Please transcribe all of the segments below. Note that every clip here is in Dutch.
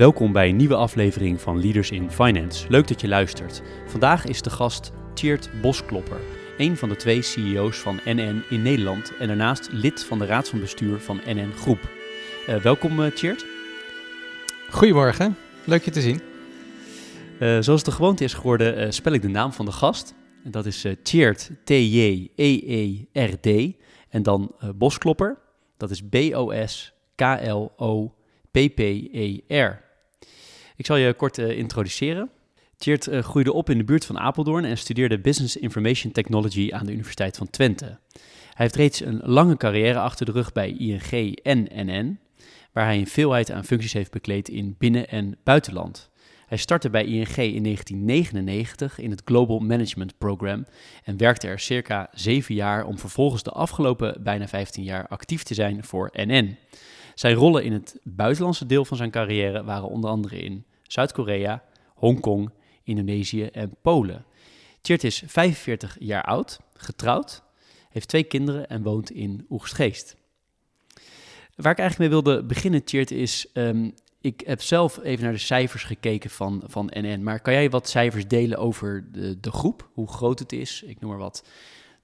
Welkom bij een nieuwe aflevering van Leaders in Finance. Leuk dat je luistert. Vandaag is de gast Tjeerd Bosklopper, een van de twee CEO's van NN in Nederland en daarnaast lid van de raad van bestuur van NN Groep. Uh, welkom uh, Tjeerd. Goedemorgen, leuk je te zien. Uh, zoals de gewoonte is geworden, spel ik de naam van de gast. En dat is Tjeerd, T-J-E-E-R-D. En dan Bosklopper, dat is B-O-S-K-L-O-P-P-E-R. Ik zal je kort uh, introduceren. Tjeerd uh, groeide op in de buurt van Apeldoorn en studeerde Business Information Technology aan de Universiteit van Twente. Hij heeft reeds een lange carrière achter de rug bij ING en NN, waar hij een veelheid aan functies heeft bekleed in binnen- en buitenland. Hij startte bij ING in 1999 in het Global Management Program en werkte er circa zeven jaar om vervolgens de afgelopen bijna 15 jaar actief te zijn voor NN. Zijn rollen in het buitenlandse deel van zijn carrière waren onder andere in Zuid-Korea, Hongkong, Indonesië en Polen. Tjert is 45 jaar oud, getrouwd, heeft twee kinderen en woont in Oegstgeest. Waar ik eigenlijk mee wilde beginnen, Tjert, is... Um, ik heb zelf even naar de cijfers gekeken van, van NN. Maar kan jij wat cijfers delen over de, de groep? Hoe groot het is? Ik noem maar wat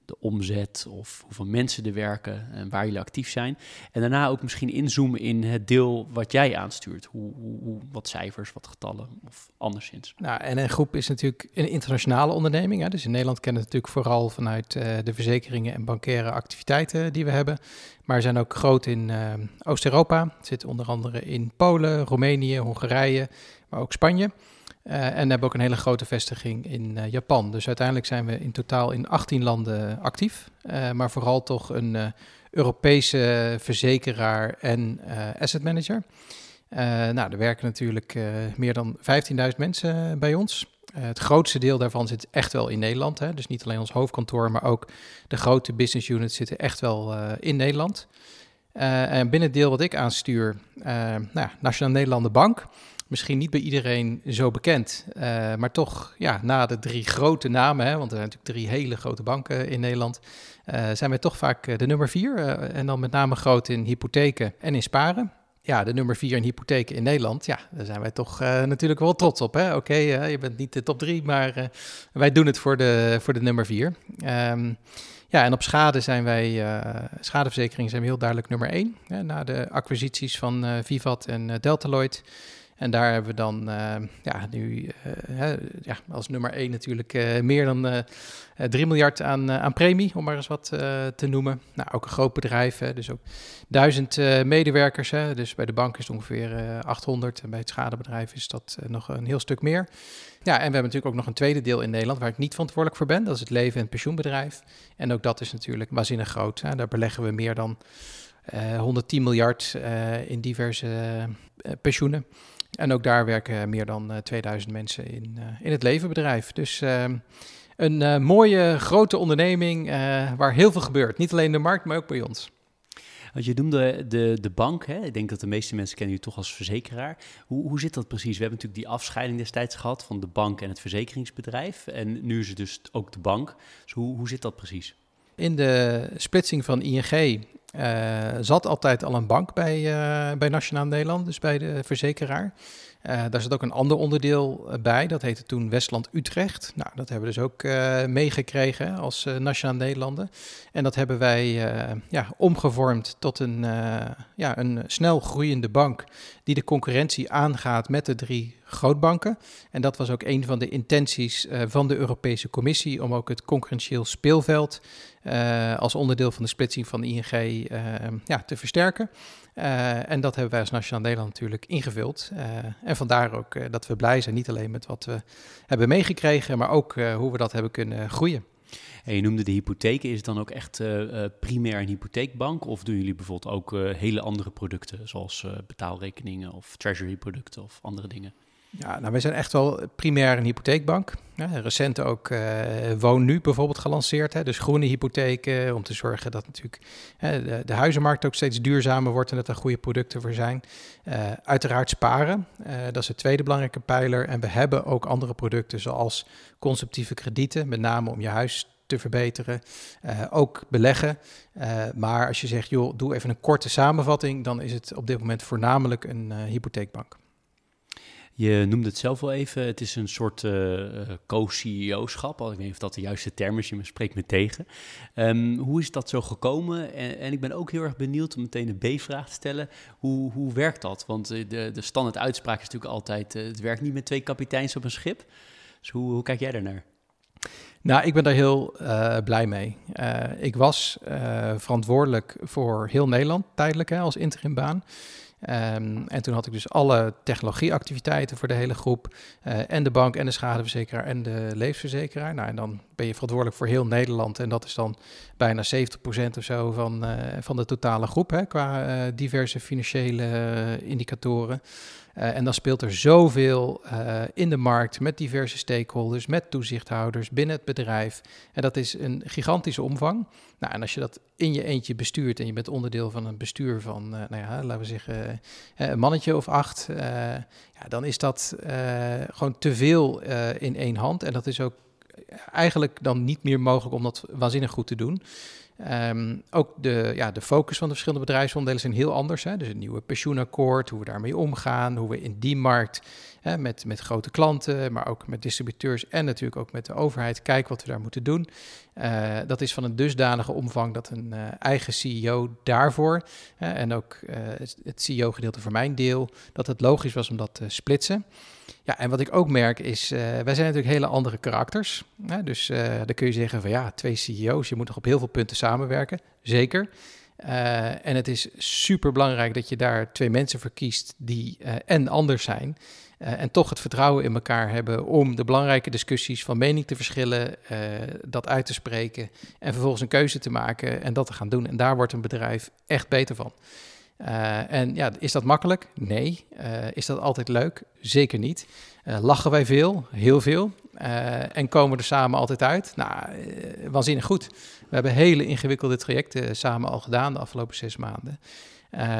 de omzet of hoeveel mensen er werken en waar jullie actief zijn. En daarna ook misschien inzoomen in het deel wat jij aanstuurt. Hoe, hoe, wat cijfers, wat getallen of anderszins. Nou, en een groep is natuurlijk een internationale onderneming. Hè? Dus in Nederland kennen we het natuurlijk vooral vanuit uh, de verzekeringen en bankaire activiteiten die we hebben. Maar we zijn ook groot in uh, Oost-Europa. Zit onder andere in Polen, Roemenië, Hongarije, maar ook Spanje. Uh, en hebben ook een hele grote vestiging in uh, Japan. Dus uiteindelijk zijn we in totaal in 18 landen actief. Uh, maar vooral toch een Europese verzekeraar en asset manager. nou, er werken natuurlijk meer dan 15.000 mensen bij ons. het grootste deel daarvan zit echt wel in Nederland. Hè? Dus niet alleen ons hoofdkantoor, maar ook de grote business units zitten echt wel in Nederland. en binnen het deel wat ik aanstuur, nou, Nationaal Nederlanden Bank misschien niet bij iedereen zo bekend. Uh, maar toch, ja, na de drie grote namen, hè, want er zijn natuurlijk drie hele grote banken in Nederland, uh, zijn wij toch vaak eh, de nummer vier. en dan met name groot in hypotheken en in sparen. Ja, de nummer vier in hypotheken in Nederland, ja, daar zijn wij toch natuurlijk wel trots op. Oké, je bent niet de top drie, maar wij doen het voor de, voor de nummer vier. Um, ja, en op schade zijn wij, uh, schadeverzekering zijn we heel duidelijk nummer één. Hè, na de acquisities van Vivat en uh, Deltaloid en daar hebben we dan uh, ja, nu uh, ja, als nummer één natuurlijk uh, meer dan 3 miljard aan, aan premie, om maar eens wat te noemen. Nou, ook een groot bedrijf, hè, dus ook duizend medewerkers. Hè, dus bij de bank is het ongeveer 800 en bij het schadebedrijf is dat nog een heel stuk meer. Ja, en we hebben natuurlijk ook nog een tweede deel in Nederland waar ik niet verantwoordelijk voor ben. Dat is het leven- en pensioenbedrijf. En ook dat is natuurlijk waanzinnig groot. Hè. Daar beleggen we meer dan 110 miljard in diverse pensioenen. En ook daar werken meer dan 2000 eh, mensen in, eh, in het levenbedrijf. Dus ehm, een eh, mooie grote onderneming waar heel veel gebeurt. Niet alleen in de markt, maar ook bij ons. Want je noemde de, de bank, hè? ik denk dat de meeste mensen kennen u toch als verzekeraar. Hoe, hoe zit dat precies? We hebben natuurlijk die afscheiding destijds gehad van de bank en het verzekeringsbedrijf. En nu is het dus ook de bank. Dus hoe, hoe zit dat precies? In de splitsing van ING zat altijd al een bank bij, uh, bij Nationaal Nederland, dus bij de verzekeraar. Uh, daar zat ook een ander onderdeel bij, dat heette toen Westland Utrecht. Nou, dat hebben we dus ook meegekregen als Nationaal Nederlanden. En dat hebben wij ja, omgevormd tot een, ja, een snel groeiende bank die de concurrentie aangaat met de drie grootbanken. En dat was ook een van de intenties van de Europese Commissie om ook het concurrentieel speelveld uh, als onderdeel van de splitsing van de ING uh, ja, te versterken. Uh, en dat hebben wij als Nationaal Nederland natuurlijk ingevuld. en vandaar ook dat we blij zijn, niet alleen met wat we hebben meegekregen, maar ook hoe we dat hebben kunnen groeien. En je noemde de hypotheken. Is het dan ook echt primair een hypotheekbank? Of doen jullie bijvoorbeeld ook hele andere producten, zoals betaalrekeningen of treasury producten of andere dingen? Ja, nou, wij zijn echt wel primair een hypotheekbank. Recent ook uh, Woon Nu bijvoorbeeld gelanceerd. Hè, dus groene hypotheken, om te zorgen dat natuurlijk de, de, huizenmarkt ook steeds duurzamer wordt en dat er goede producten voor zijn. Uh, uiteraard sparen, dat is de tweede belangrijke pijler. En we hebben ook andere producten zoals conceptieve kredieten, met name om je huis te verbeteren. ook beleggen. maar als je zegt, joh, doe even een korte samenvatting, dan is het op dit moment voornamelijk een hypotheekbank. Je noemde het zelf wel even, het is een soort uh, co-CEO-schap. Ik weet niet of dat de juiste term is, je spreekt me tegen. Um, hoe is dat zo gekomen? En, ik ben ook heel erg benieuwd om meteen een B-vraag te stellen. Hoe, hoe werkt dat? Want de, de standaard uitspraak is natuurlijk altijd, het werkt niet met twee kapiteins op een schip. Dus hoe, hoe kijk jij daarnaar? Nou, ik ben daar heel blij mee. Ik was verantwoordelijk voor heel Nederland tijdelijk als interimbaan. Um, en toen had ik dus alle technologieactiviteiten voor de hele groep. Uh, en de bank en de schadeverzekeraar en de levensverzekeraar. Nou, en dan ben je verantwoordelijk voor heel Nederland. En dat is dan bijna 70% of zo van, uh, van de totale groep hè, qua uh, diverse financiële indicatoren. Uh, en dan speelt er zoveel uh, in de markt met diverse stakeholders, met toezichthouders binnen het bedrijf. En dat is een gigantische omvang. Nou, en als je dat in je eentje bestuurt en je bent onderdeel van een bestuur van, uh, nou ja, laten we zeggen, een mannetje of acht, ja, dan is dat gewoon te veel in één hand. En dat is ook eigenlijk dan niet meer mogelijk om dat waanzinnig goed te doen. Um, ook de, ja, de focus van de verschillende bedrijfsonderdelen zijn heel anders. Hè? Dus een nieuwe pensioenakkoord, hoe we daarmee omgaan, hoe we in die markt hè, met, met grote klanten, maar ook met distributeurs en natuurlijk ook met de overheid kijken wat we daar moeten doen. Uh, dat is van een dusdanige omvang dat een uh, eigen CEO daarvoor uh, en ook het CEO-gedeelte voor mijn deel, dat het logisch was om dat te splitsen. Ja, en wat ik ook merk is, uh, wij zijn natuurlijk hele andere karakters. Hè? Dus uh, dan kun je zeggen van ja, twee CEO's, je moet nog op heel veel punten samenwerken. Zeker. Uh, en het is super belangrijk dat je daar twee mensen verkiest die en anders zijn. en toch het vertrouwen in elkaar hebben om de belangrijke discussies van mening te verschillen, dat uit te spreken en vervolgens een keuze te maken en dat te gaan doen. En daar wordt een bedrijf echt beter van. Uh, en ja, is dat makkelijk? Nee. Uh, is dat altijd leuk? Zeker niet. Uh, lachen wij veel? Heel veel. en komen we er samen altijd uit? Nou, waanzinnig goed. We hebben hele ingewikkelde trajecten samen al gedaan de afgelopen zes maanden.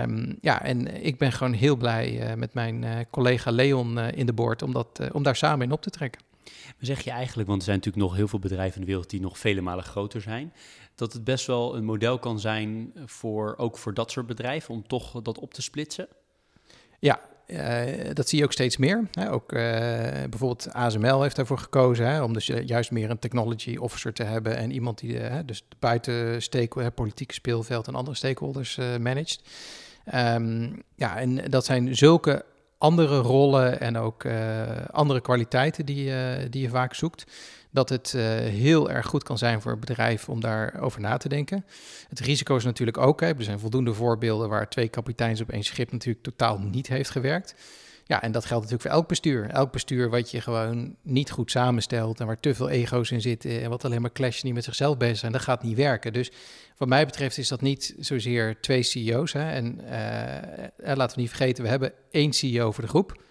Um, ja, en ik ben gewoon heel blij met mijn collega Leon in de boord om, dat, om daar samen in op te trekken. Maar zeg je eigenlijk, want er zijn natuurlijk nog heel veel bedrijven in de wereld die nog vele malen groter zijn dat het best wel een model kan zijn voor, ook voor dat soort bedrijven om toch dat op te splitsen? Ja, uh, dat zie je ook steeds meer. Hè. Ook uh, bijvoorbeeld ASML heeft daarvoor gekozen hè, om dus juist meer een technology officer te hebben en iemand die uh, dus buiten stake, politieke speelveld en andere stakeholders managt. Um, ja, en dat zijn zulke andere rollen en ook andere kwaliteiten die, die je vaak zoekt dat het uh, heel erg goed kan zijn voor een bedrijf om daarover na te denken. Het risico is natuurlijk ook, er zijn voldoende voorbeelden waar twee kapiteins op één schip natuurlijk totaal niet heeft gewerkt. Ja, en dat geldt natuurlijk voor elk bestuur. Elk bestuur wat je gewoon niet goed samenstelt en waar te veel ego's in zitten en wat alleen maar clashen die met zichzelf bezig zijn, dat gaat niet werken. Dus wat mij betreft is dat niet zozeer twee CEO's. Hè. En uh, laten we niet vergeten, we hebben één CEO voor de groep.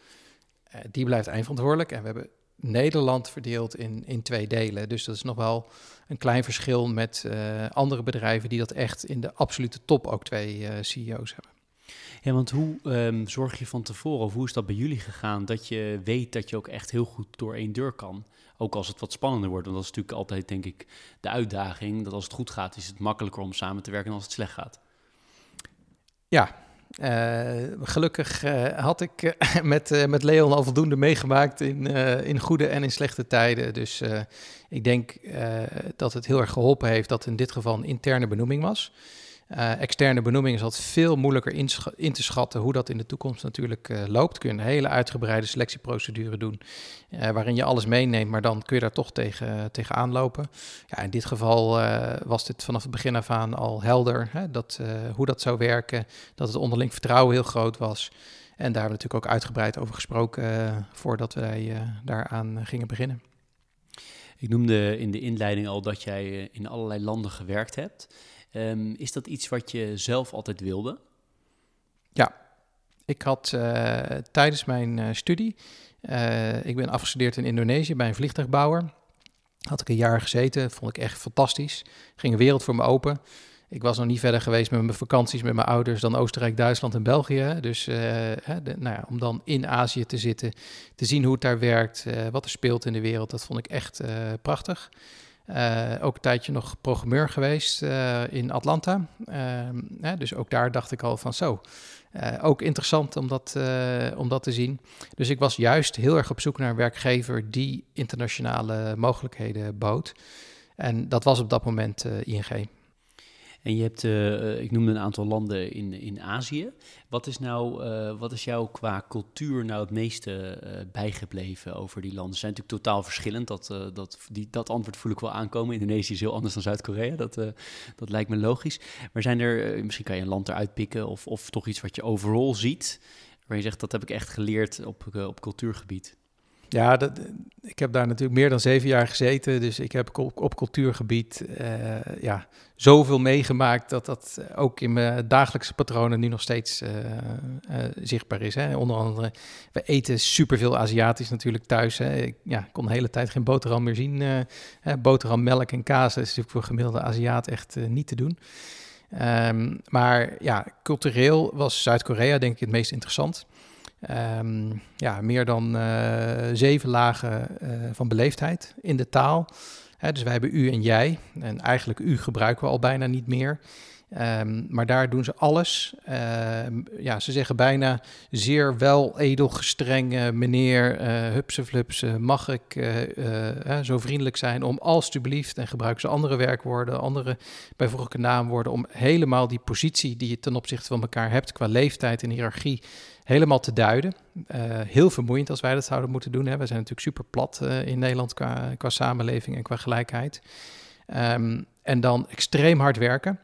Uh, die blijft eindverantwoordelijk en we hebben Nederland verdeeld in, in twee delen. Dus dat is nog wel een klein verschil met andere bedrijven die dat echt in de absolute top ook twee CEO's hebben. Ja, want hoe um, zorg je van tevoren, of hoe is dat bij jullie gegaan, dat je weet dat je ook echt heel goed door één deur kan? Ook als het wat spannender wordt, want dat is natuurlijk altijd, denk ik, de uitdaging. Dat als het goed gaat, is het makkelijker om samen te werken dan als het slecht gaat. Ja, uh, gelukkig uh, had ik uh, met, met Leon al voldoende meegemaakt in, in goede en in slechte tijden. Dus ik denk dat het heel erg geholpen heeft dat in dit geval een interne benoeming was. Uh, externe benoeming is altijd veel moeilijker in te schatten hoe dat in de toekomst natuurlijk uh, loopt. Kun je een hele uitgebreide selectieprocedure doen, uh, waarin je alles meeneemt, maar dan kun je daar toch tegen, tegen aanlopen. Ja, in dit geval was dit vanaf het begin af aan al helder, hè, dat, hoe dat zou werken, dat het onderling vertrouwen heel groot was. En daar hebben we natuurlijk ook uitgebreid over gesproken voordat wij daaraan gingen beginnen. Ik noemde in de inleiding al dat jij in allerlei landen gewerkt hebt. Um, is dat iets wat je zelf altijd wilde? Ja, ik had uh, tijdens mijn uh, studie ik ben afgestudeerd in Indonesië bij een vliegtuigbouwer. Had ik een jaar gezeten, vond ik echt fantastisch. Ging een wereld voor me open. Ik was nog niet verder geweest met mijn vakanties met mijn ouders dan Oostenrijk, Duitsland en België. Dus nou ja, om dan in Azië te zitten, te zien hoe het daar werkt, wat er speelt in de wereld, dat vond ik echt prachtig. ook een tijdje nog programmeur geweest in Atlanta. Ehm, dus ook daar dacht ik al van zo. ook interessant om dat, om dat te zien. Dus ik was juist heel erg op zoek naar een werkgever die internationale mogelijkheden bood. En dat was op dat moment ING. En je hebt, uh, ik noemde een aantal landen in, in Azië. Wat is nou, uh, wat is jou qua cultuur nou het meeste uh, bijgebleven over die landen? Ze zijn natuurlijk totaal verschillend. Dat, dat, die, dat antwoord voel ik wel aankomen. Indonesië is heel anders dan Zuid-Korea. Dat, dat lijkt me logisch. Maar zijn er, misschien kan je een land eruit pikken of, of toch iets wat je overal ziet, waar je zegt dat heb ik echt geleerd op, op cultuurgebied? Ja, dat, ik heb daar natuurlijk meer dan zeven jaar gezeten. Dus ik heb op, op cultuurgebied uh, ja, zoveel meegemaakt dat dat ook in mijn dagelijkse patronen nu nog steeds uh, uh, zichtbaar is. Hè. Onder andere, we eten superveel Aziatisch natuurlijk thuis. Hè. Ik ja, kon de hele tijd geen boterham meer zien. Hè. Boterham, melk en kaas is natuurlijk voor gemiddelde Aziat echt niet te doen. Um, maar ja, cultureel was Zuid-Korea denk ik het meest interessant. Um, ja, meer dan uh, zeven lagen uh, van beleefdheid in de taal. Dus wij hebben u en jij. En eigenlijk u gebruiken we al bijna niet meer. Um, maar daar doen ze alles. Uh, ja, ze zeggen bijna zeer wel edel gestreng, meneer, uh, hupse flupse, mag ik uh, zo vriendelijk zijn om alstublieft, en gebruiken ze andere werkwoorden, andere bijvoeglijke naamwoorden, om helemaal die positie die je ten opzichte van elkaar hebt qua leeftijd en hiërarchie helemaal te duiden. Uh, heel vermoeiend als wij dat zouden moeten doen. Hè. We zijn natuurlijk super plat uh, in Nederland qua, qua samenleving en qua gelijkheid. Um, en dan extreem hard werken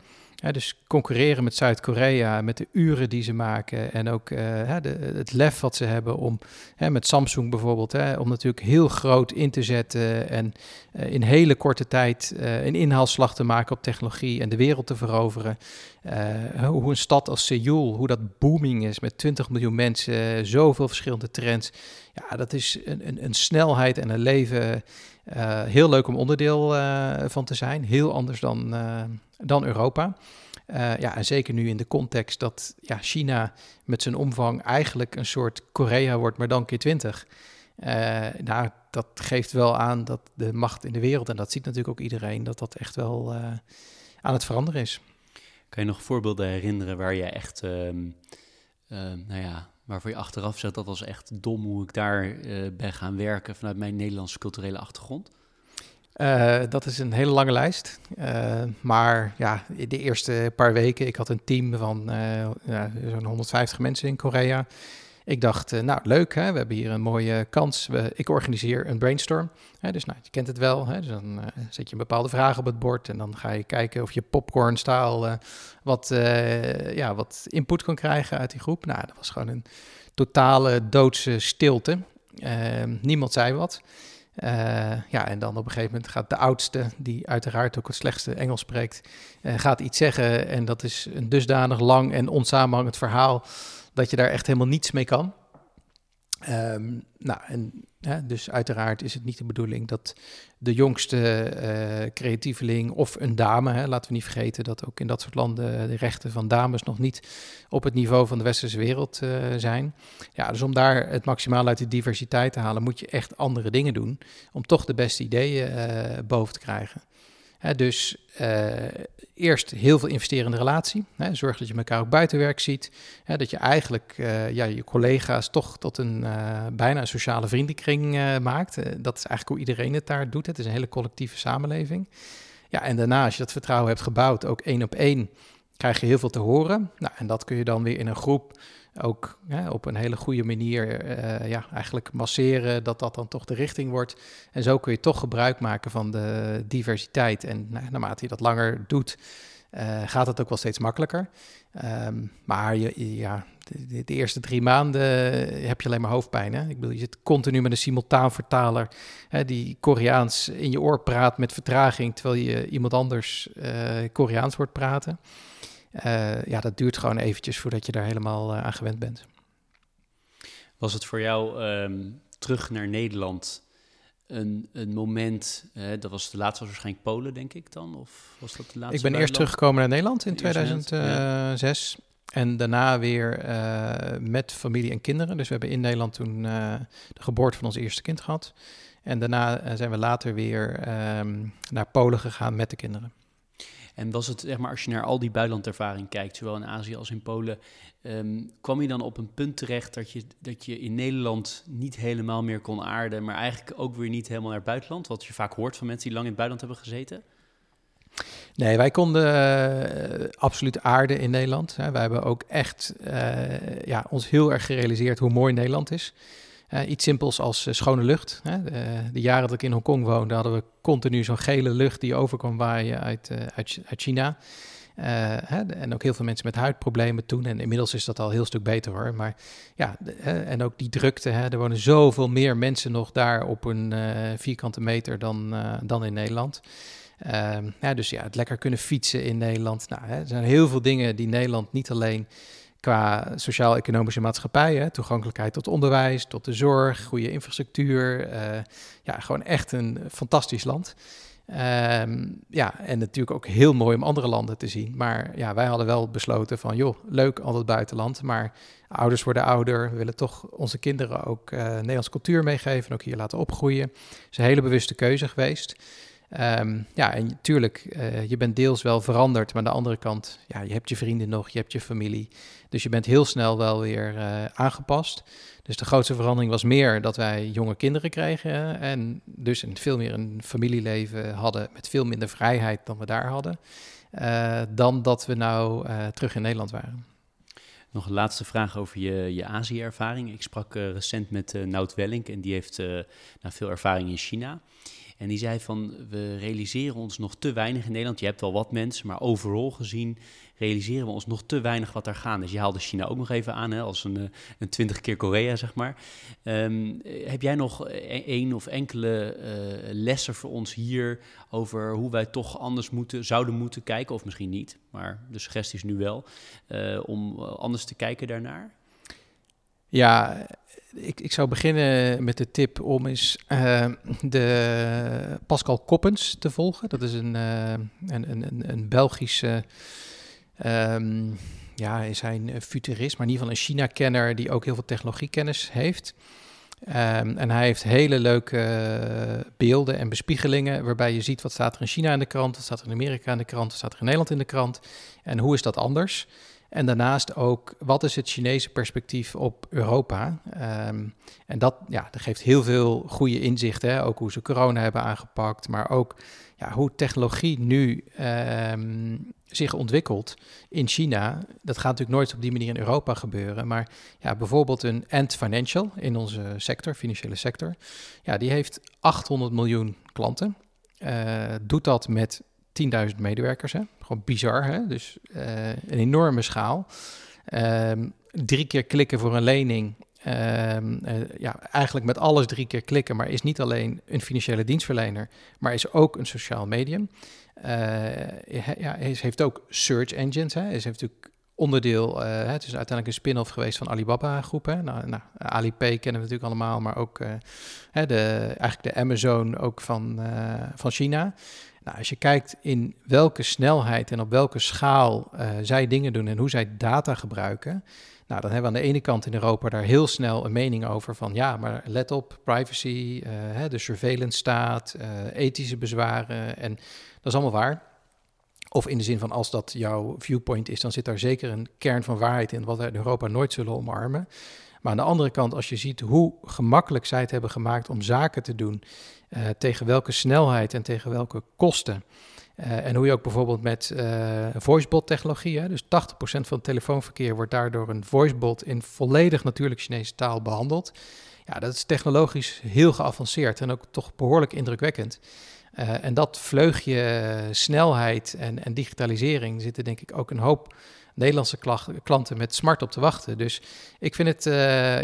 dus concurreren met Zuid-Korea, met de uren die ze maken en ook uh, de, het lef wat ze hebben om met Samsung bijvoorbeeld, om natuurlijk heel groot in te zetten en uh, in hele korte tijd uh, een inhaalslag te maken op technologie en de wereld te veroveren. hoe een stad als Seoul, hoe dat booming is met 20 miljoen mensen, zoveel verschillende trends. Ja, dat is een, een, een snelheid en een leven. heel leuk om onderdeel van te zijn. Heel anders dan dan Europa. Uh, ja, en zeker nu in de context dat ja, China met zijn omvang eigenlijk een soort Korea wordt, maar dan keer 20. Uh, eh, nou, dat geeft wel aan dat de macht in de wereld, en dat ziet natuurlijk ook iedereen, dat dat echt wel uh, aan het veranderen is. Kan je nog voorbeelden herinneren waar je echt, ehm, nou ja, waarvoor je achteraf zegt dat was echt dom hoe ik daar ben gaan werken vanuit mijn Nederlandse culturele achtergrond? Uh, dat is een hele lange lijst. Uh, maar ja, de eerste paar weken, ik had een team van uh, ja, zo'n 150 mensen in Korea. Ik dacht, nou leuk, hè? we hebben hier een mooie kans. We, ik organiseer een brainstorm. Dus nou, je kent het wel. Hè? Dus dan zet je een bepaalde vraag op het bord en dan ga je kijken of je popcorn-staal wat, ja, wat input kan krijgen uit die groep. Nou, dat was gewoon een totale doodse stilte. niemand zei wat. Uh, ja, en dan op een gegeven moment gaat de oudste, die uiteraard ook het slechtste Engels spreekt, uh, gaat iets zeggen. En dat is een dusdanig lang en onsamenhangend verhaal dat je daar echt helemaal niets mee kan. Um, nou, en dus uiteraard is het niet de bedoeling dat de jongste uh, creatieveling of een dame, hè, laten we niet vergeten dat ook in dat soort landen de rechten van dames nog niet op het niveau van de westerse wereld uh, zijn. Ja, dus om daar het maximaal uit de diversiteit te halen, moet je echt andere dingen doen om toch de beste ideeën uh, boven te krijgen. Hè, dus eerst heel veel investeren in de relatie. Hè, zorg dat je elkaar ook buiten werk ziet. Hè, dat je eigenlijk uh, ja, je collega's toch tot een uh, bijna een sociale vriendenkring uh, maakt. dat is eigenlijk hoe iedereen het daar doet. Het is een hele collectieve samenleving. Ja, en daarna, als je dat vertrouwen hebt gebouwd, ook één op één, krijg je heel veel te horen. Nou, en dat kun je dan weer in een groep ook hè, op een hele goede manier uh, ja, eigenlijk masseren, dat dat dan toch de richting wordt. En zo kun je toch gebruik maken van de diversiteit. En nou, naarmate je dat langer doet, uh, gaat het ook wel steeds makkelijker. Um, maar je, ja, de, eerste drie maanden heb je alleen maar hoofdpijn. Hè? Ik bedoel, je zit continu met een simultaanvertaler hè, die Koreaans in je oor praat met vertraging, terwijl je iemand anders Koreaans hoort praten. Uh, ja, dat duurt gewoon eventjes voordat je daar helemaal uh, aan gewend bent. Was het voor jou um, terug naar Nederland een, een moment, dat was de laatste was waarschijnlijk Polen, denk ik dan? Of was dat de laatste? Ik ben eerst teruggekomen naar Nederland in 2006. En daarna weer uh, met familie en kinderen. Dus we hebben in Nederland toen uh, de geboorte van ons eerste kind gehad. En daarna uh, zijn we later weer um, naar Polen gegaan met de kinderen. En was het, zeg maar, als je naar al die buitenlandervaring kijkt, zowel in Azië als in Polen, um, kwam je dan op een punt terecht dat je, dat je in Nederland niet helemaal meer kon aarden, maar eigenlijk ook weer niet helemaal naar het buitenland? Wat je vaak hoort van mensen die lang in het buitenland hebben gezeten. Nee, wij konden uh, absoluut aarden in Nederland. Hè. Wij hebben ook echt uh, ja, ons heel erg gerealiseerd hoe mooi Nederland is. Uh, iets simpels als schone lucht. Hè. De, de, jaren dat ik in Hongkong woonde, hadden we continu zo'n gele lucht die over kwam waaien uit, uit, China. Hè, en ook heel veel mensen met huidproblemen toen. En inmiddels is dat al een heel stuk beter hoor. Maar ja, en ook die drukte. Hè, er wonen zoveel meer mensen nog daar op een vierkante meter dan, dan in Nederland. Um, ja, dus ja, het lekker kunnen fietsen in Nederland. Nou, hè, er zijn heel veel dingen die Nederland niet alleen qua sociaal-economische maatschappij, toegankelijkheid tot onderwijs, tot de zorg, goede infrastructuur. Uh, ja, gewoon echt een fantastisch land. Um, ja, en natuurlijk ook heel mooi om andere landen te zien. Maar ja, wij hadden wel besloten van, joh, leuk al het buitenland, maar ouders worden ouder. We willen toch onze kinderen ook uh, Nederlandse cultuur meegeven en ook hier laten opgroeien. Het is een hele bewuste keuze geweest. Um, ja, en natuurlijk, uh, je bent deels wel veranderd, maar aan de andere kant, ja, je hebt je vrienden nog, je hebt je familie. Dus je bent heel snel wel weer uh, aangepast. Dus de grootste verandering was meer dat wij jonge kinderen kregen en dus een, veel meer een familieleven hadden met veel minder vrijheid dan we daar hadden, dan dat we nou terug in Nederland waren. Nog een laatste vraag over je, je Azië-ervaring. Ik sprak recent met Nout Wellink en die heeft nou, veel ervaring in China. En die zei van, we realiseren ons nog te weinig in Nederland. Je hebt wel wat mensen, maar overal gezien realiseren we ons nog te weinig wat daar gaan is. Je haalde China ook nog even aan, hè, als een, eh, een twintig keer Korea, zeg maar. Um, heb jij nog één of enkele uh, lessen voor ons hier over hoe wij toch anders moeten, zouden moeten kijken, of misschien niet, maar de suggestie is nu wel, om anders te kijken daarnaar? Ja, ik, ik zou beginnen met de tip om eens uh, de Pascal Koppens te volgen. Dat is een, uh, een, een, een Belgische, um, ja, is hij een futurist, maar in ieder geval een China-kenner die ook heel veel technologiekennis heeft. Um, en hij heeft hele leuke beelden en bespiegelingen waarbij je ziet wat staat er in China in de krant, wat staat er in Amerika in de krant, wat staat er in Nederland in de krant en hoe is dat anders. En daarnaast ook, wat is het Chinese perspectief op Europa? Um, en dat, ja, dat geeft heel veel goede inzichten. Ook hoe ze corona hebben aangepakt, maar ook ja, hoe technologie nu um, zich ontwikkelt in China. Dat gaat natuurlijk nooit op die manier in Europa gebeuren. Maar ja, bijvoorbeeld een Ant Financial in onze sector, financiële sector. Ja, die heeft 800 miljoen klanten. Uh, doet dat met 10.000 medewerkers. Hè? Gewoon bizar, hè? dus uh, een enorme schaal. Um, drie keer klikken voor een lening. Um, uh, ja, eigenlijk met alles drie keer klikken, maar is niet alleen een financiële dienstverlener, maar is ook een sociaal medium. Uh, ja, heeft ook search engines. Hè? Hij heeft natuurlijk onderdeel, het is uiteindelijk een spin-off geweest van Alibaba groepen. Nou, nou, Alipay kennen we natuurlijk allemaal, maar ook de, eigenlijk de Amazon ook van, van China. Nou, als je kijkt in welke snelheid en op welke schaal uh, zij dingen doen en hoe zij data gebruiken, nou, dan hebben we aan de ene kant in Europa daar heel snel een mening over van ja, maar let op, privacy, uh, de surveillance staat, uh, ethische bezwaren en dat is allemaal waar. Of in de zin van als dat jouw viewpoint is, dan zit daar zeker een kern van waarheid in wat we in Europa nooit zullen omarmen. Maar aan de andere kant, als je ziet hoe gemakkelijk zij het hebben gemaakt om zaken te doen, uh, tegen welke snelheid en tegen welke kosten. Uh, en hoe je ook bijvoorbeeld met uh, voicebot-technologie, dus 80% van het telefoonverkeer wordt daardoor een voicebot in volledig natuurlijk Chinese taal behandeld. Ja, dat is technologisch heel geavanceerd en ook toch behoorlijk indrukwekkend. En dat vleugje snelheid en, en digitalisering zitten denk ik ook een hoop Nederlandse klanten met smart op te wachten. Dus ik vind het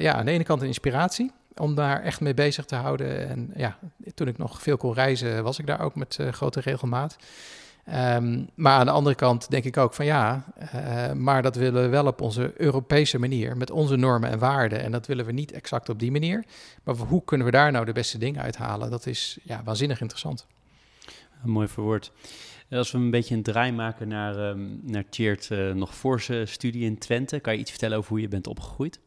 ja, aan de ene kant een inspiratie om daar echt mee bezig te houden. En ja, toen ik nog veel kon reizen, was ik daar ook met uh, grote regelmaat. Ehm, maar aan de andere kant denk ik ook van ja, uh, maar dat willen we wel op onze Europese manier, met onze normen en waarden. En dat willen we niet exact op die manier. Maar hoe kunnen we daar nou de beste dingen uithalen? Dat is ja, waanzinnig interessant. Mooi verwoord. Als we een beetje een draai maken naar, um, naar Tjeerd, uh, nog voor zijn studie in Twente, kan je iets vertellen over hoe je bent opgegroeid?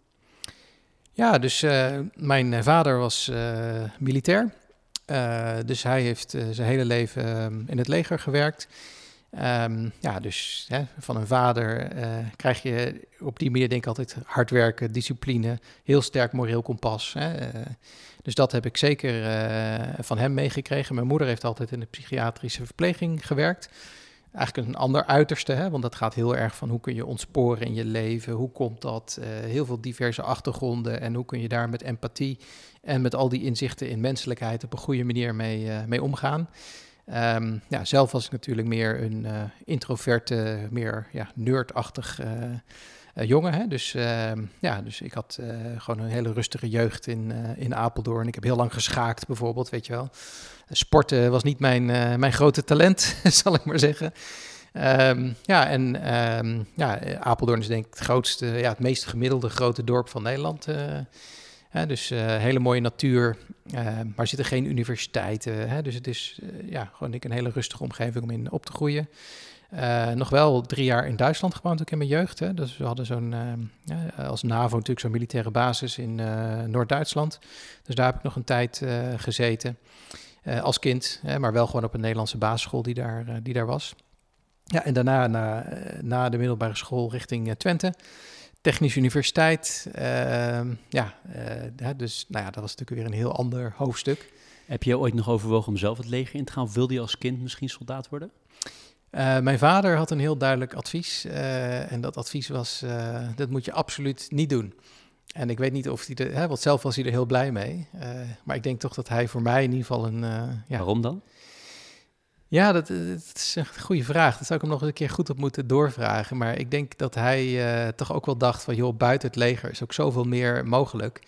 Ja, dus uh, mijn vader was uh, militair. dus hij heeft zijn hele leven ehm, in het leger gewerkt. Um, ja, dus hè, van een vader krijg je op die manier denk ik altijd hard werken, discipline, heel sterk moreel kompas. Hè. Dus dat heb ik zeker van hem meegekregen. Mijn moeder heeft altijd in de psychiatrische verpleging gewerkt. Eigenlijk een ander uiterste, hè, want dat gaat heel erg van hoe kun je ontsporen in je leven, hoe komt dat, heel veel diverse achtergronden en hoe kun je daar met empathie en met al die inzichten in menselijkheid op een goede manier mee, mee omgaan. Um, ja, zelf was ik natuurlijk meer een uh, introverte, meer ja, nerdachtig jongen. Hè? Dus, ehm, ja, dus ik had gewoon een hele rustige jeugd in, in Apeldoorn. Ik heb heel lang geschaakt bijvoorbeeld, weet je wel. Sporten was niet mijn, mijn grote talent, zal ik maar zeggen. Um, ja, en ja, Apeldoorn is denk ik het grootste, ja, het meest gemiddelde grote dorp van Nederland dus uh, hele mooie natuur, uh, maar zitten geen universiteiten. Hè, dus het is ja, gewoon ik, een hele rustige omgeving om in op te groeien. Nog wel drie jaar in Duitsland gewoond, ook in mijn jeugd. Hè. Dus we hadden zo'n, als NAVO natuurlijk zo'n militaire basis in Noord-Duitsland. Dus daar heb ik nog een tijd gezeten als kind. Hè, maar wel gewoon op een Nederlandse basisschool die daar, die daar was. Ja, en daarna na, na de middelbare school richting Twente. Technische Universiteit. Uh, ja, dus nou ja, dat was natuurlijk weer een heel ander hoofdstuk. Heb je ooit nog overwogen om zelf het leger in te gaan? Wilde je als kind misschien soldaat worden? Uh, mijn vader had een heel duidelijk advies. Uh, en dat advies was, dat moet je absoluut niet doen. En ik weet niet of hij er, hè, want zelf was hij er heel blij mee. maar ik denk toch dat hij voor mij in ieder geval een... ja, Waarom dan? Ja, dat, dat, is een goede vraag. Dat zou ik hem nog eens een keer goed op moeten doorvragen. Maar ik denk dat hij uh, toch ook wel dacht van... joh, buiten het leger is ook zoveel meer mogelijk.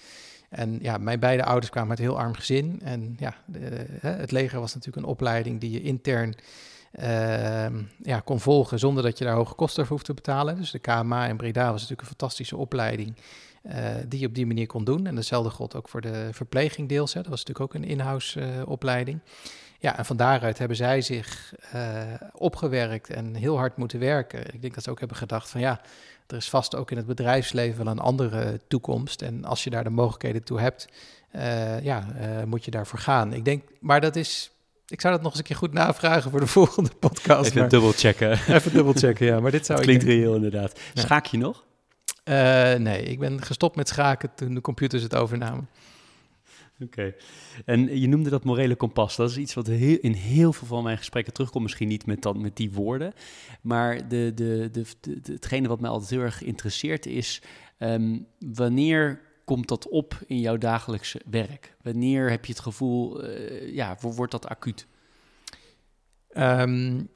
En ja, mijn beide ouders kwamen uit een heel arm gezin. En ja, de, het leger was natuurlijk een opleiding die je intern uh, ja, kon volgen... zonder dat je daar hoge kosten voor hoeft te betalen. Dus de KMA in Breda was natuurlijk een fantastische opleiding... Uh, die je op die manier kon doen. En dezelfde god ook voor de verpleging deels. Hè. Dat was natuurlijk ook een in-house uh, opleiding. Ja, en van daaruit hebben zij zich uh, opgewerkt en heel hard moeten werken. Ik denk dat ze ook hebben gedacht van ja, er is vast ook in het bedrijfsleven wel een andere toekomst. En als je daar de mogelijkheden toe hebt, ja, moet je daarvoor gaan. Ik denk, maar dat is ik zou dat nog eens een keer goed navragen voor de volgende podcast. Even dubbelchecken. Even dubbelchecken, ja. Maar dit zou het klinkt reëel inderdaad. Schaak je nog? Uh, nee, ik ben gestopt met schaken toen de computers het overnamen. Oké. En je noemde dat morele kompas. Dat is iets wat heel, in heel veel van mijn gesprekken terugkomt. Misschien niet met, dat, met die woorden. Maar de, de, de, de, hetgene wat mij altijd heel erg interesseert is... Um, wanneer komt dat op in jouw dagelijkse werk? Wanneer heb je het gevoel, uh, ja, wordt dat acuut? Um,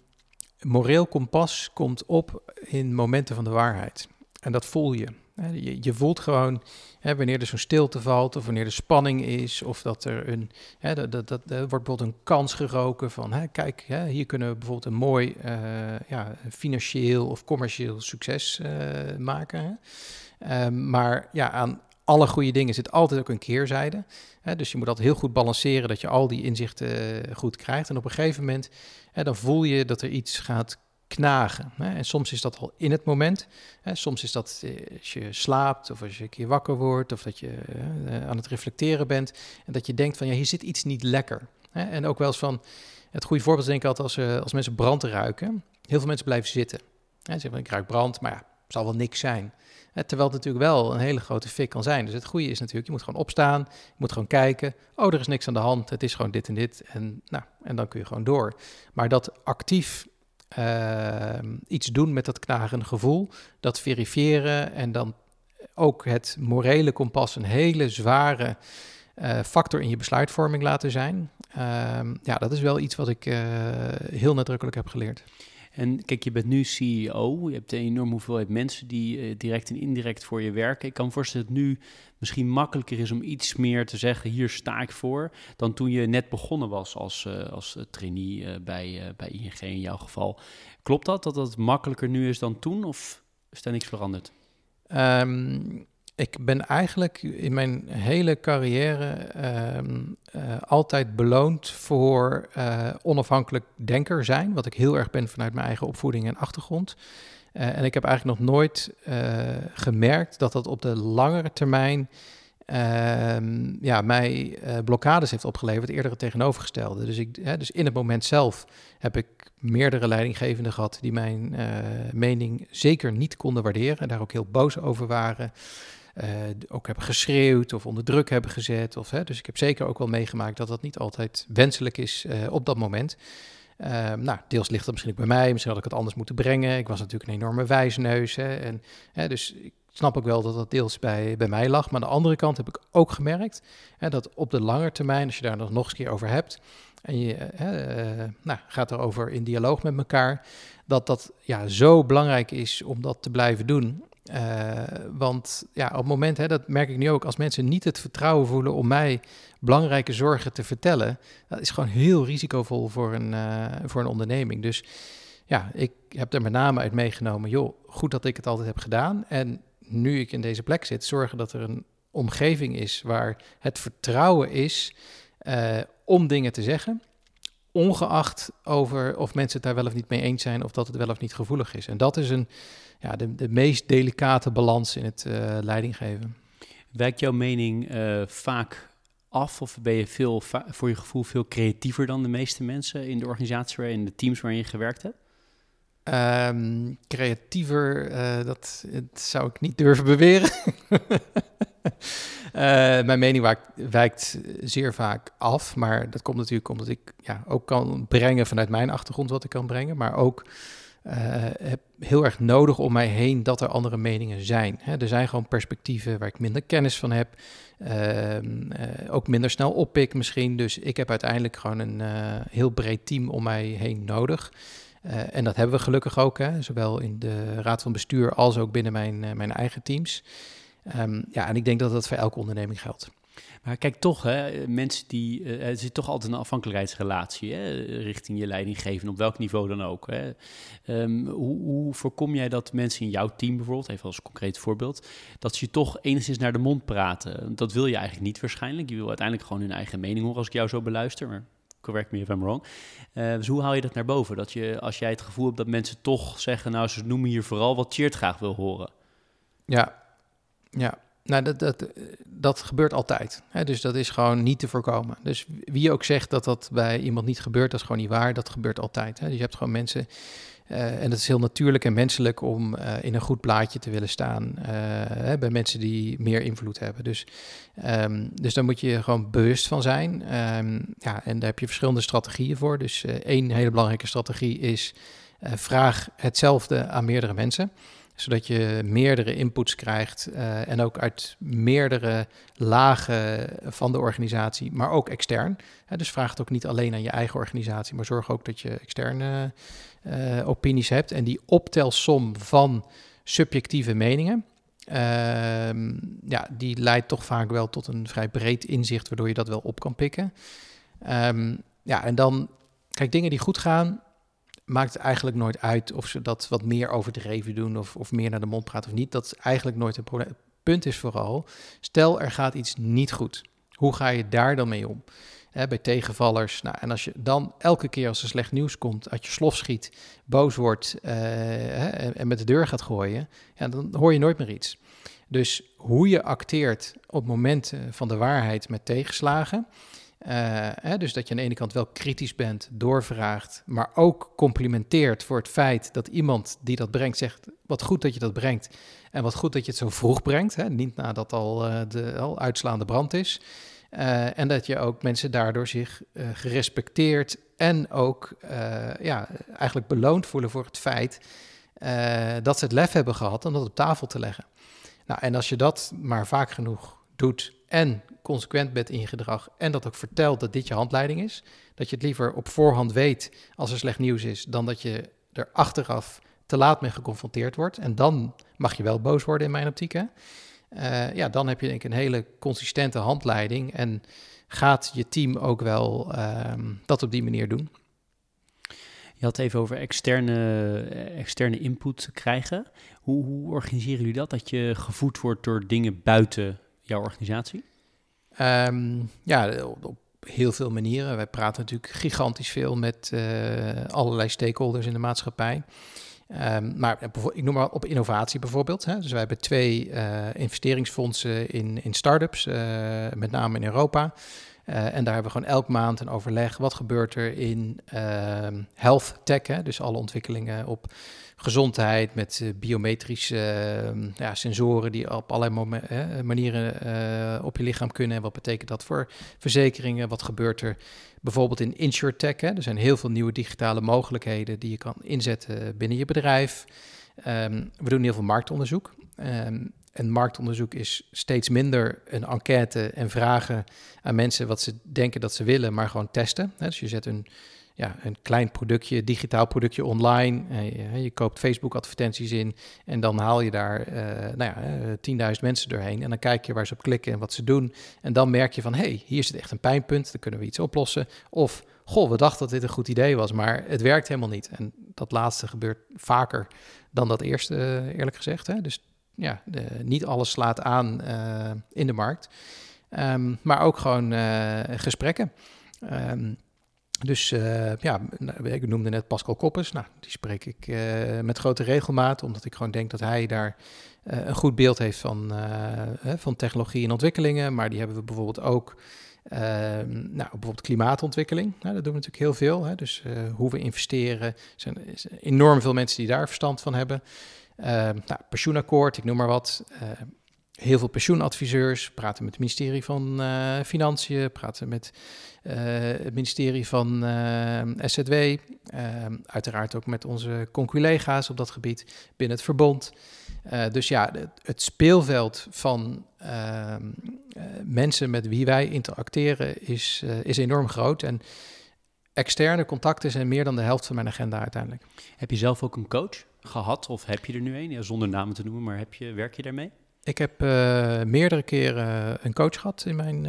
moreel kompas komt op in momenten van de waarheid. En dat voel je. Je, je voelt gewoon hè, wanneer er zo'n stilte valt, of wanneer er spanning is, of dat er een. Hè, dat, dat, dat, er wordt bijvoorbeeld een kans geroken van: hè, kijk, hè, hier kunnen we bijvoorbeeld een mooi uh, ja, financieel of commercieel succes uh, maken. Um, maar ja, aan alle goede dingen zit altijd ook een keerzijde. Hè, dus je moet altijd heel goed balanceren dat je al die inzichten goed krijgt. En op een gegeven moment hè, dan voel je dat er iets gaat knagen. Hè? En soms is dat al in het moment. Hè? Soms is dat eh, als je slaapt of als je een keer wakker wordt of dat je uh, aan het reflecteren bent en dat je denkt van ja, hier zit iets niet lekker. Hè? En ook wel eens van, het goede voorbeeld denk ik altijd als, als mensen brand ruiken. Heel veel mensen blijven zitten. Ze zeggen van ik ruik brand, maar ja, zal wel niks zijn. Terwijl het natuurlijk wel een hele grote fik kan zijn. Dus het goede is natuurlijk, je moet gewoon opstaan, je moet gewoon kijken. Oh, er is niks aan de hand, het is gewoon dit en dit. En, nou, en dan kun je gewoon door. Maar dat actief uh, iets doen met dat knagende gevoel, dat verifiëren en dan ook het morele kompas een hele zware uh, factor in je besluitvorming laten zijn. Uh, ja, dat is wel iets wat ik uh, heel nadrukkelijk heb geleerd. En kijk, je bent nu CEO, je hebt een enorme hoeveelheid mensen die uh, direct en indirect voor je werken. Ik kan me voorstellen dat het nu misschien makkelijker is om iets meer te zeggen, hier sta ik voor, dan toen je net begonnen was als, uh, als trainee bij, bij ING in jouw geval. Klopt dat, dat het makkelijker nu is dan toen of is er niks veranderd? Um, ik ben eigenlijk in mijn hele carrière ehm, eh, altijd beloond voor uh, onafhankelijk denker zijn, wat ik heel erg ben vanuit mijn eigen opvoeding en achtergrond. Uh, en ik heb eigenlijk nog nooit gemerkt dat dat op de langere termijn ehm, ja, mij blokkades heeft opgeleverd, eerder het tegenovergestelde. Dus, ik, hè, dus in het moment zelf heb ik meerdere leidinggevenden gehad die mijn mening zeker niet konden waarderen en daar ook heel boos over waren. Uh, ook hebben geschreeuwd of onder druk hebben gezet. Of, hè, dus ik heb zeker ook wel meegemaakt dat dat niet altijd wenselijk is uh, op dat moment. Uh, nou, deels ligt dat misschien ook bij mij. Misschien had ik het anders moeten brengen. Ik was natuurlijk een enorme wijsneus. En, hè, dus ik snap ook wel dat dat deels bij, bij mij lag. Maar aan de andere kant heb ik ook gemerkt hè, dat op de lange termijn, als je daar nog eens een keer over hebt... en je nou, gaat erover in dialoog met elkaar... dat dat ja, zo belangrijk is om dat te blijven doen... Uh, want ja, op het moment, hè, dat merk ik nu ook, als mensen niet het vertrouwen voelen om mij belangrijke zorgen te vertellen, dat is gewoon heel risicovol voor een, uh, voor een onderneming. Dus ja, ik heb er met name uit meegenomen, joh, goed dat ik het altijd heb gedaan. En nu ik in deze plek zit, zorgen dat er een omgeving is waar het vertrouwen is uh, om dingen te zeggen ongeacht over of mensen het daar wel of niet mee eens zijn of dat het wel of niet gevoelig is. En dat is een, ja, de, de meest delicate balans in het uh, leidinggeven. Wijkt jouw mening uh, vaak af of ben je veel, voor je gevoel veel creatiever dan de meeste mensen in de organisatie en de teams waarin je gewerkt hebt? Um, creatiever, uh, dat, dat, zou ik niet durven beweren. Mijn mening wijkt, wijkt, zeer vaak af, maar dat komt natuurlijk omdat ik ja, ook kan brengen vanuit mijn achtergrond wat ik kan brengen, maar ook heb heel erg nodig om mij heen dat er andere meningen zijn. Hè, er zijn gewoon perspectieven waar ik minder kennis van heb, uh, ook minder snel oppik misschien. Dus ik heb uiteindelijk gewoon een heel breed team om mij heen nodig. en dat hebben we gelukkig ook, hè, zowel in de raad van bestuur als ook binnen mijn, mijn eigen teams. Um, ja, en ik denk dat dat voor elke onderneming geldt. Kijk toch, hè, mensen die. Uh, er zit toch altijd een afhankelijkheidsrelatie hè, richting je leidinggeven, op welk niveau dan ook. Hè. Um, hoe, hoe, voorkom jij dat mensen in jouw team bijvoorbeeld, even als concreet voorbeeld, dat ze je toch enigszins naar de mond praten? Dat wil je eigenlijk niet waarschijnlijk. Je wil uiteindelijk gewoon hun eigen mening horen als ik jou zo beluister. Maar correct me if I'm wrong. Uh, dus hoe haal je dat naar boven? Dat je, als jij het gevoel hebt dat mensen toch zeggen, nou, ze noemen hier vooral wat Cheert graag wil horen. Ja, ja, nou, dat, dat, dat gebeurt altijd. Hè? Dus dat is gewoon niet te voorkomen. Dus wie ook zegt dat dat bij iemand niet gebeurt, dat is gewoon niet waar. Dat gebeurt altijd. Hè? Dus je hebt gewoon mensen. Uh, en het is heel natuurlijk en menselijk om uh, in een goed plaatje te willen staan hè, bij mensen die meer invloed hebben. Dus, um, dus daar moet je gewoon bewust van zijn. Um, ja, en daar heb je verschillende strategieën voor. Dus één hele belangrijke strategie is vraag hetzelfde aan meerdere mensen zodat je meerdere inputs krijgt uh, en ook uit meerdere lagen van de organisatie, maar ook extern. dus vraag het ook niet alleen aan je eigen organisatie, maar zorg ook dat je externe uh, opinies hebt. En die optelsom van subjectieve meningen, uh, ja, die leidt toch vaak wel tot een vrij breed inzicht, waardoor je dat wel op kan pikken. Um, ja, en dan, kijk, dingen die goed gaan, maakt het eigenlijk nooit uit of ze dat wat meer overdreven doen of, of meer naar de mond praten of niet. Dat is eigenlijk nooit een probleem. Punt is vooral, stel er gaat iets niet goed. Hoe ga je daar dan mee om? bij tegenvallers. Nou, en als je dan elke keer als er slecht nieuws komt, uit je slof schiet, boos wordt uh, en met de deur gaat gooien, ja, dan hoor je nooit meer iets. Dus hoe je acteert op momenten van de waarheid met tegenslagen, hè, dus dat je aan de ene kant wel kritisch bent, doorvraagt, maar ook complimenteert voor het feit dat iemand die dat brengt zegt: wat goed dat je dat brengt en wat goed dat je het zo vroeg brengt, hè, niet nadat al uh, de al uitslaande brand is. Uh, en dat je ook mensen daardoor zich gerespecteerd en ook ja, eigenlijk beloond voelen voor het feit dat ze het lef hebben gehad om dat op tafel te leggen. Nou, en als je dat maar vaak genoeg doet en consequent bent in gedrag en dat ook vertelt dat dit je handleiding is, dat je het liever op voorhand weet als er slecht nieuws is, dan dat je er achteraf te laat mee geconfronteerd wordt. En dan mag je wel boos worden in mijn optiek. Hè? Eh, ja, dan heb je denk ik een hele consistente handleiding. En gaat je team ook wel ehm, dat op die manier doen. Je had even over externe, externe input krijgen. Hoe, hoe organiseren jullie dat? Dat je gevoed wordt door dingen buiten jouw organisatie? Ehm, ja, op, heel veel manieren. Wij praten natuurlijk gigantisch veel met uh, allerlei stakeholders in de maatschappij. Um, maar ik noem maar op innovatie bijvoorbeeld. Hè. Dus wij hebben twee uh, investeringsfondsen in, in start-ups, uh, met name in Europa. En daar hebben we gewoon elk maand een overleg. Wat gebeurt er in ehm, health tech? Hè? Dus alle ontwikkelingen op gezondheid met uh, biometrische uh, ja, sensoren die op allerlei manieren eh, op je lichaam kunnen. En wat betekent dat voor verzekeringen? Wat gebeurt er bijvoorbeeld in InsurTech? Hè? Er zijn heel veel nieuwe digitale mogelijkheden die je kan inzetten binnen je bedrijf. Um, we doen heel veel marktonderzoek. Um, en marktonderzoek is steeds minder een enquête en vragen aan mensen wat ze denken dat ze willen, maar gewoon testen. Dus je zet een, ja, een klein productje, digitaal productje online. Je, je koopt Facebook-advertenties in en dan haal je daar uh, nou ja, 10.000 mensen doorheen. En dan kijk je waar ze op klikken en wat ze doen. En dan merk je van, hé, hey, hier zit echt een pijnpunt, dan kunnen we iets oplossen. Of, goh, we dachten dat dit een goed idee was, maar het werkt helemaal niet. En dat laatste gebeurt vaker dan dat eerste, eerlijk gezegd. Hè? Dus ja, de, niet alles slaat aan in de markt. Um, maar ook gewoon gesprekken. Um, dus uh, ja, nou, ik noemde net Pascal Koppers. Nou, die spreek ik met grote regelmaat, omdat ik gewoon denk dat hij daar een goed beeld heeft van, van technologie en ontwikkelingen. Maar die hebben we bijvoorbeeld ook nou, bijvoorbeeld klimaatontwikkeling. Nou, dat doen we natuurlijk heel veel. Hè. Dus hoe we investeren. Er zijn enorm veel mensen die daar verstand van hebben. Nou, pensioenakkoord, ik noem maar wat. Uh, heel veel pensioenadviseurs, praten met het ministerie van uh, Financiën, praten met het ministerie van SZW, uiteraard ook met onze conculega's op dat gebied binnen het verbond. dus ja, het, speelveld van mensen met wie wij interacteren is, is enorm groot. En externe contacten zijn meer dan de helft van mijn agenda uiteindelijk. Heb je zelf ook een coach? gehad? Of heb je er nu een? Zonder namen te noemen, maar heb je, werk je daarmee? Ik heb uh, meerdere keren een coach gehad in mijn,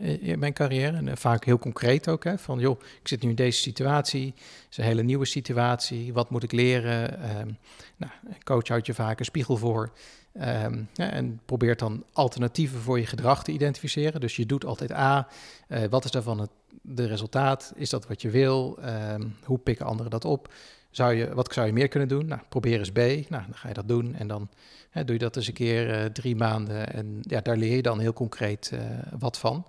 uh, in mijn carrière. En uh, vaak heel concreet ook. Hè, van joh, ik zit nu in deze situatie. Het is een hele nieuwe situatie. Wat moet ik leren? Um, nou, een coach houdt je vaak een spiegel voor. Ja, en probeert dan alternatieven voor je gedrag te identificeren. Dus je doet altijd A. wat is daarvan het de resultaat? Is dat wat je wil? Um, hoe pikken anderen dat op? Zou je, wat zou je meer kunnen doen? Nou, probeer eens B. Nou, dan ga je dat doen en dan hè, doe je dat eens een keer uh, drie maanden. En ja, daar leer je dan heel concreet uh, wat van.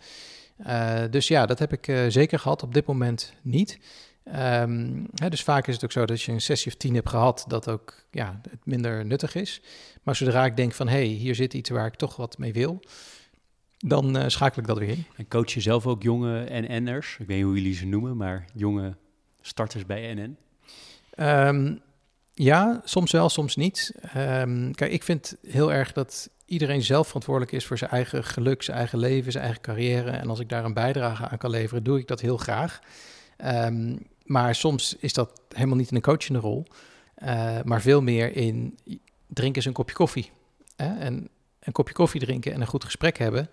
Uh, dus ja, dat heb ik zeker gehad. Op dit moment niet. Um, hè, dus vaak is het ook zo dat als je een sessie of tien hebt gehad, dat ook ja, het minder nuttig is. Maar zodra ik denk van, hé, hey, hier zit iets waar ik toch wat mee wil, dan schakel ik dat weer in. En coach je zelf ook jonge NN'ers? Ik weet niet hoe jullie ze noemen, maar jonge starters bij NN? Um, ja, soms wel, soms niet. Um, kijk, ik vind heel erg dat iedereen zelf verantwoordelijk is voor zijn eigen geluk, zijn eigen leven, zijn eigen carrière. En als ik daar een bijdrage aan kan leveren, doe ik dat heel graag. Um, maar soms is dat helemaal niet in een coachende rol, uh, maar veel meer in drink eens een kopje koffie. Hè? En een kopje koffie drinken en een goed gesprek hebben.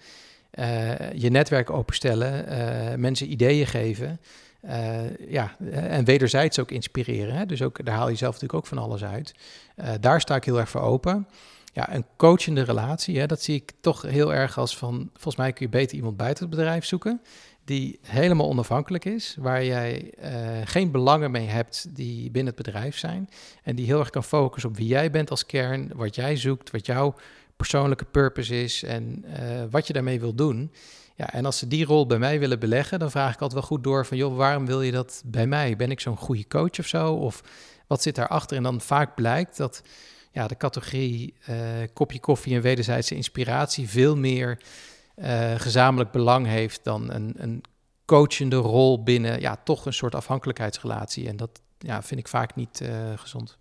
Uh, je netwerk openstellen, uh, mensen ideeën geven. Uh, ja, en wederzijds ook inspireren. Hè? Dus ook, daar haal je zelf natuurlijk ook van alles uit. Uh, daar sta ik heel erg voor open. Ja, een coachende relatie, hè, dat zie ik toch heel erg als van... Volgens mij kun je beter iemand buiten het bedrijf zoeken... die helemaal onafhankelijk is, waar jij uh, geen belangen mee hebt die binnen het bedrijf zijn... en die heel erg kan focussen op wie jij bent als kern, wat jij zoekt, wat jouw persoonlijke purpose is... en wat je daarmee wil doen... Ja, en als ze die rol bij mij willen beleggen, dan vraag ik altijd wel goed door van, joh, waarom wil je dat bij mij? Ben ik zo'n goede coach of zo? Of wat zit daarachter? En dan vaak blijkt dat ja, de categorie uh, kopje koffie en wederzijdse inspiratie veel meer uh, gezamenlijk belang heeft dan een, een coachende rol binnen ja, toch een soort afhankelijkheidsrelatie. En dat ja, vind ik vaak niet uh, gezond.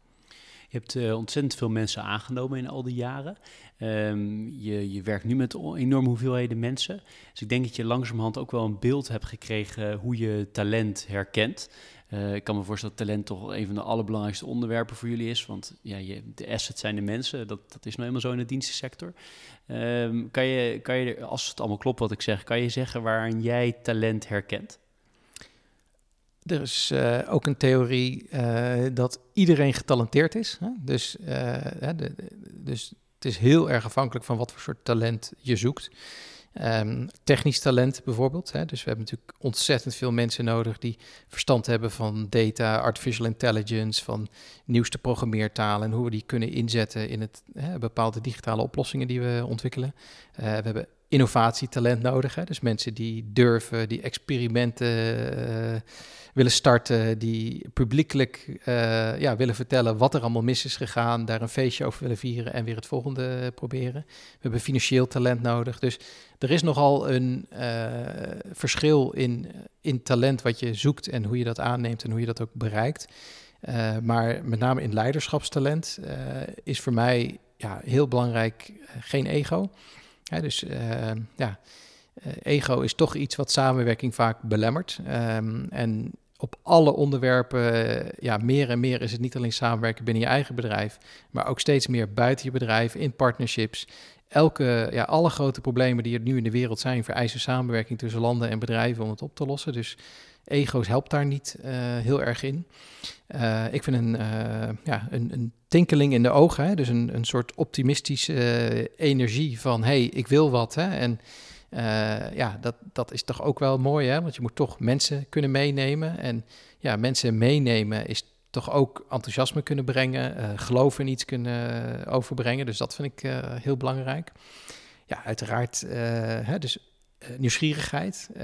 Je hebt uh, ontzettend veel mensen aangenomen in al die jaren. Um, je, je werkt nu met enorme hoeveelheden mensen. Dus ik denk dat je langzamerhand ook wel een beeld hebt gekregen hoe je talent herkent. Uh, ik kan me voorstellen dat talent toch een van de allerbelangrijkste onderwerpen voor jullie is. Want ja, je, de assets zijn de mensen. Dat, dat is nou helemaal zo in de dienstensector. Um, kan je, kan je, als het allemaal klopt wat ik zeg, kan je zeggen waaraan jij talent herkent? Er is uh, ook een theorie uh, dat iedereen getalenteerd is. Hè? Dus, de, dus het is heel erg afhankelijk van wat voor soort talent je zoekt. Um, technisch talent bijvoorbeeld. Hè? Dus we hebben natuurlijk ontzettend veel mensen nodig die verstand hebben van data, artificial intelligence, van nieuwste programmeertalen en hoe we die kunnen inzetten in het, hè, bepaalde digitale oplossingen die we ontwikkelen. Uh, we hebben innovatietalent nodig. Hè? Dus mensen die durven, die experimenten uh, willen starten, die publiekelijk uh, ja, willen vertellen wat er allemaal mis is gegaan, daar een feestje over willen vieren en weer het volgende proberen. We hebben financieel talent nodig. Dus er is nogal een uh, verschil in, in talent wat je zoekt en hoe je dat aanneemt en hoe je dat ook bereikt. maar met name in leiderschapstalent is voor mij ja, heel belangrijk geen ego. Dus uh, ja, uh, ego is toch iets wat samenwerking vaak belemmert. Um, en op alle onderwerpen, ja, meer en meer is het niet alleen samenwerken binnen je eigen bedrijf, maar ook steeds meer buiten je bedrijf, in partnerships. Elke, ja, alle grote problemen die er nu in de wereld zijn, vereisen samenwerking tussen landen en bedrijven om het op te lossen. Dus ego's helpt daar niet uh, heel erg in. Uh, ik vind een, uh, ja, een, een, tinkeling in de ogen, hè? dus een, een soort optimistische energie van hey, ik wil wat. Hè? En ja, dat, dat is toch ook wel mooi, hè? want je moet toch mensen kunnen meenemen. En ja, mensen meenemen is toch ook enthousiasme kunnen brengen, geloof in iets kunnen overbrengen. Dus dat vind ik heel belangrijk. Ja, uiteraard, hè, dus uh, nieuwsgierigheid. Uh,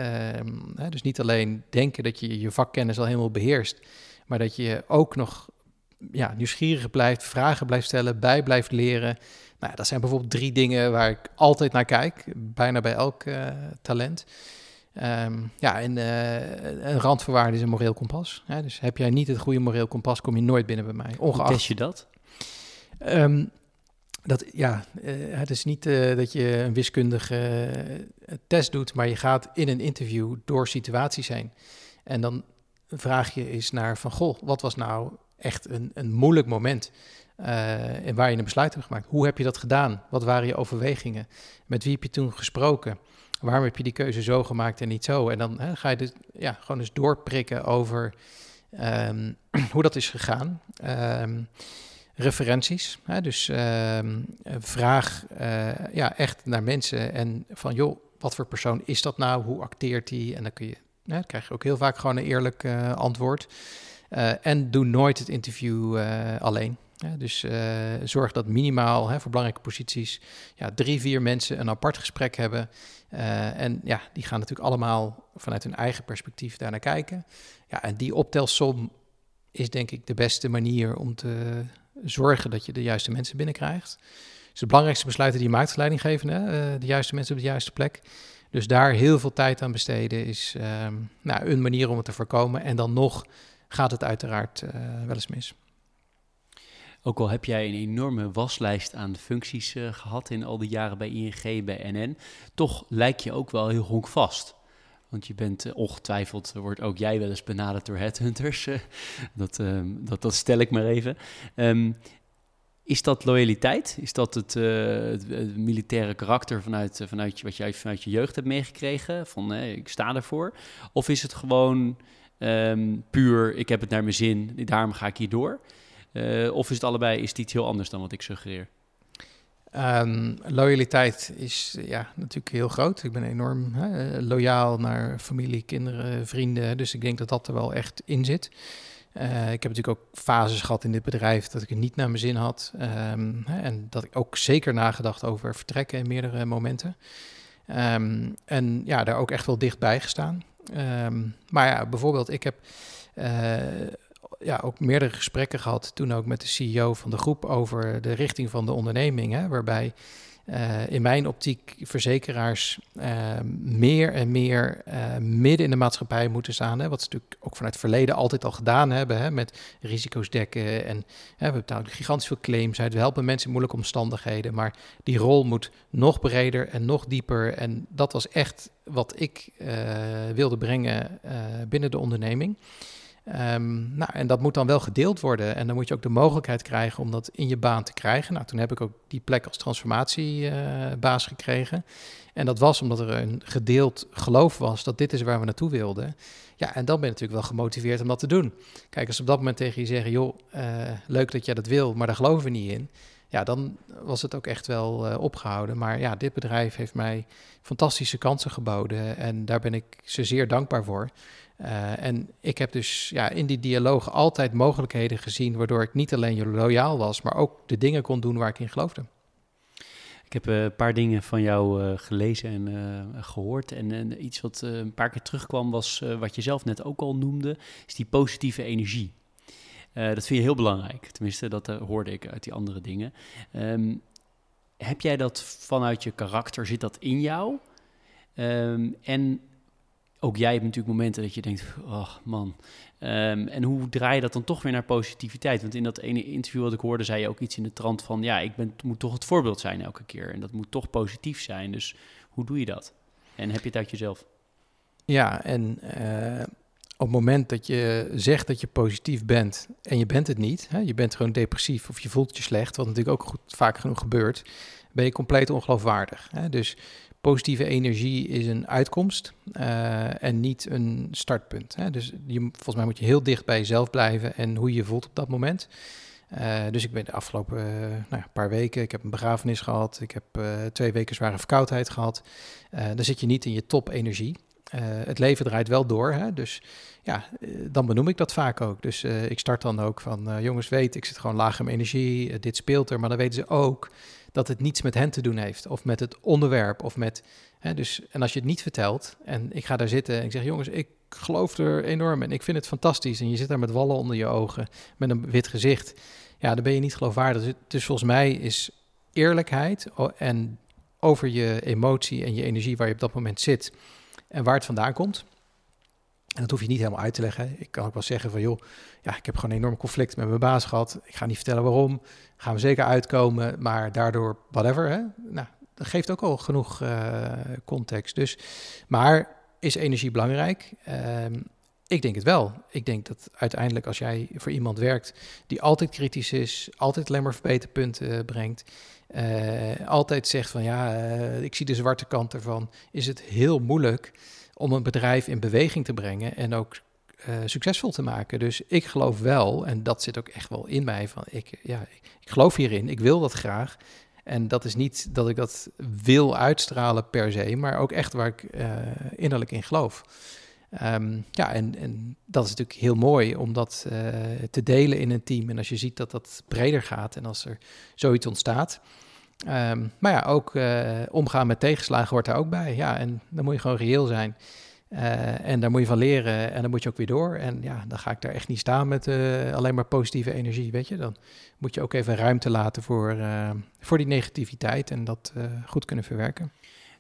hè, dus niet alleen denken dat je je vakkennis al helemaal beheerst, maar dat je ook nog ja, nieuwsgierig blijft, vragen blijft stellen, bij blijft leren. Nou, dat zijn bijvoorbeeld drie dingen waar ik altijd naar kijk, bijna bij elk uh, talent. Um, ja, en een randvoorwaarde is een moreel kompas. Hè? Dus heb jij niet het goede moreel kompas, kom je nooit binnen bij mij. Ongeacht. Hoe test je dat? Um, dat, ja, uh, het is niet uh, dat je een wiskundige uh, test doet, maar je gaat in een interview door situaties heen. En dan vraag je eens naar van, goh, wat was nou echt een, een moeilijk moment en waar je een besluit hebt gemaakt? Hoe heb je dat gedaan? Wat waren je overwegingen? Met wie heb je toen gesproken? Waarom heb je die keuze zo gemaakt en niet zo? En dan hè, ga je dus ja, gewoon eens doorprikken over um, hoe dat is gegaan. Um, referenties. Hè? Dus uh, vraag uh, ja, echt naar mensen en van joh, wat voor persoon is dat nou? Hoe acteert hij? En dan kun je, hè, krijg je ook heel vaak gewoon een eerlijk uh, antwoord. Uh, en doe nooit het interview alleen. Dus zorg dat minimaal hè, voor belangrijke posities ja, drie, vier mensen een apart gesprek hebben. en ja, die gaan natuurlijk allemaal vanuit hun eigen perspectief daar naar kijken. Ja, en die optelsom is denk ik de beste manier om te, zorgen dat je de juiste mensen binnenkrijgt. Dus de belangrijkste besluiten die je maakt, leidinggevende, uh, de juiste mensen op de juiste plek. Dus daar heel veel tijd aan besteden is um, nou, een manier om het te voorkomen. En dan nog gaat het uiteraard uh, wel eens mis. Ook al heb jij een enorme waslijst aan functies uh, gehad in al die jaren bij ING, bij NN, toch lijk je ook wel heel honkvast. Want je bent uh, ongetwijfeld, wordt ook jij wel eens benaderd door headhunters. Uh, dat, uh, dat, dat stel ik maar even. Um, is dat loyaliteit? Is dat het, het, militaire karakter vanuit, vanuit wat jij vanuit je jeugd hebt meegekregen? Van ik sta ervoor. Of is het gewoon um, puur, ik heb het naar mijn zin, daarom ga ik hier door? of is het allebei, is het iets heel anders dan wat ik suggereer? Um, loyaliteit is ja, natuurlijk heel groot. Ik ben enorm hè, loyaal naar familie, kinderen, vrienden. Dus ik denk dat dat er wel echt in zit. Uh, ik heb natuurlijk ook fases gehad in dit bedrijf dat ik het niet naar mijn zin had. Hè, en dat ik ook zeker nagedacht over vertrekken in meerdere momenten. Um, en ja, daar ook echt wel dichtbij gestaan. maar ja, bijvoorbeeld, ik heb uh, ja, ook meerdere gesprekken gehad, toen ook met de CEO van de groep, over de richting van de onderneming. Hè, waarbij uh, in mijn optiek verzekeraars uh, meer en meer uh, midden in de maatschappij moeten staan. Hè, wat ze natuurlijk ook vanuit het verleden altijd al gedaan hebben, hè, met risico's dekken. En hè, we betalen gigantisch veel claims uit. We helpen mensen in moeilijke omstandigheden. Maar die rol moet nog breder en nog dieper. En dat was echt wat ik wilde brengen binnen de onderneming. Ehm, nou, en dat moet dan wel gedeeld worden. En dan moet je ook de mogelijkheid krijgen om dat in je baan te krijgen. Nou, toen heb ik ook die plek als transformatiebaas gekregen. En dat was omdat er een gedeeld geloof was dat dit is waar we naartoe wilden. Ja, en dan ben je natuurlijk wel gemotiveerd om dat te doen. Kijk, als op dat moment tegen je zeggen, joh, uh, leuk dat jij dat wil, maar daar geloven we niet in. Ja, dan was het ook echt wel uh, opgehouden. Maar ja, dit bedrijf heeft mij fantastische kansen geboden en daar ben ik ze zeer dankbaar voor. Uh, en ik heb dus ja, in die dialoog altijd mogelijkheden gezien waardoor ik niet alleen loyaal was, maar ook de dingen kon doen waar ik in geloofde. Ik heb uh, een paar dingen van jou uh, gelezen en gehoord. En, en, iets wat een paar keer terugkwam was wat je zelf net ook al noemde, is die positieve energie. dat vind je heel belangrijk. Tenminste, dat hoorde ik uit die andere dingen. Um, heb jij dat vanuit je karakter? Zit dat in jou? Um, en ook jij hebt natuurlijk momenten dat je denkt, oh man. Um, en hoe draai je dat dan toch weer naar positiviteit? Want in dat ene interview wat ik hoorde, zei je ook iets in de trant van, ja, ik ben, moet toch het voorbeeld zijn elke keer. En dat moet toch positief zijn. Dus hoe doe je dat? En heb je het uit jezelf? Ja, en uh, op het moment dat je zegt dat je positief bent en je bent het niet, hè, je bent gewoon depressief of je voelt je slecht, wat natuurlijk ook goed, vaak genoeg gebeurt, ben je compleet ongeloofwaardig. Hè? Dus positieve energie is een uitkomst uh, en niet een startpunt. Hè? Dus je, volgens mij moet je heel dicht bij jezelf blijven en hoe je je voelt op dat moment. Uh, dus ik ben de afgelopen uh, nou paar weken, ik heb een begrafenis gehad, ik heb twee weken zware verkoudheid gehad. dan zit je niet in je top energie. Het leven draait wel door, hè? dus ja, dan benoem ik dat vaak ook. Dus ik start dan ook van, jongens weet, ik zit gewoon laag in mijn energie, dit speelt er, maar dan weten ze ook dat het niets met hen te doen heeft. Of met het onderwerp. Of met. Hè, dus, en als je het niet vertelt. En ik ga daar zitten en ik zeg: jongens, ik geloof er enorm en ik vind het fantastisch. En je zit daar met wallen onder je ogen. Met een wit gezicht. Ja, dan ben je niet geloofwaardig. Dus, dus volgens mij is eerlijkheid en over je emotie en je energie waar je op dat moment zit. En waar het vandaan komt. En dat hoef je niet helemaal uit te leggen. Ik kan ook wel zeggen van joh, ja, ik heb gewoon een enorm conflict met mijn baas gehad. Ik ga niet vertellen waarom. Gaan we zeker uitkomen, maar daardoor whatever. Hè? Nou, dat geeft ook al genoeg uh, context. Dus, maar is energie belangrijk? Um, ik denk het wel. Ik denk dat uiteindelijk als jij voor iemand werkt die altijd kritisch is, altijd alleen maar verbeterpunten uh, brengt, uh, altijd zegt van ja, ik zie de zwarte kant ervan, is het heel moeilijk om een bedrijf in beweging te brengen en ook uh, succesvol te maken. Dus ik geloof wel, en dat zit ook echt wel in mij, van ik, ja, ik geloof hierin, ik wil dat graag. En dat is niet dat ik dat wil uitstralen per se, maar ook echt waar ik innerlijk in geloof. Um, ja, en, en dat is natuurlijk heel mooi om dat uh, te delen in een team. En als je ziet dat dat breder gaat en als er zoiets ontstaat. Um, maar ja, ook uh, omgaan met tegenslagen hoort daar ook bij. Ja, en dan moet je gewoon reëel zijn. Uh, en daar moet je van leren en dan moet je ook weer door. En ja, dan ga ik daar echt niet staan met alleen maar positieve energie, weet je. Dan moet je ook even ruimte laten voor, voor die negativiteit en dat goed kunnen verwerken.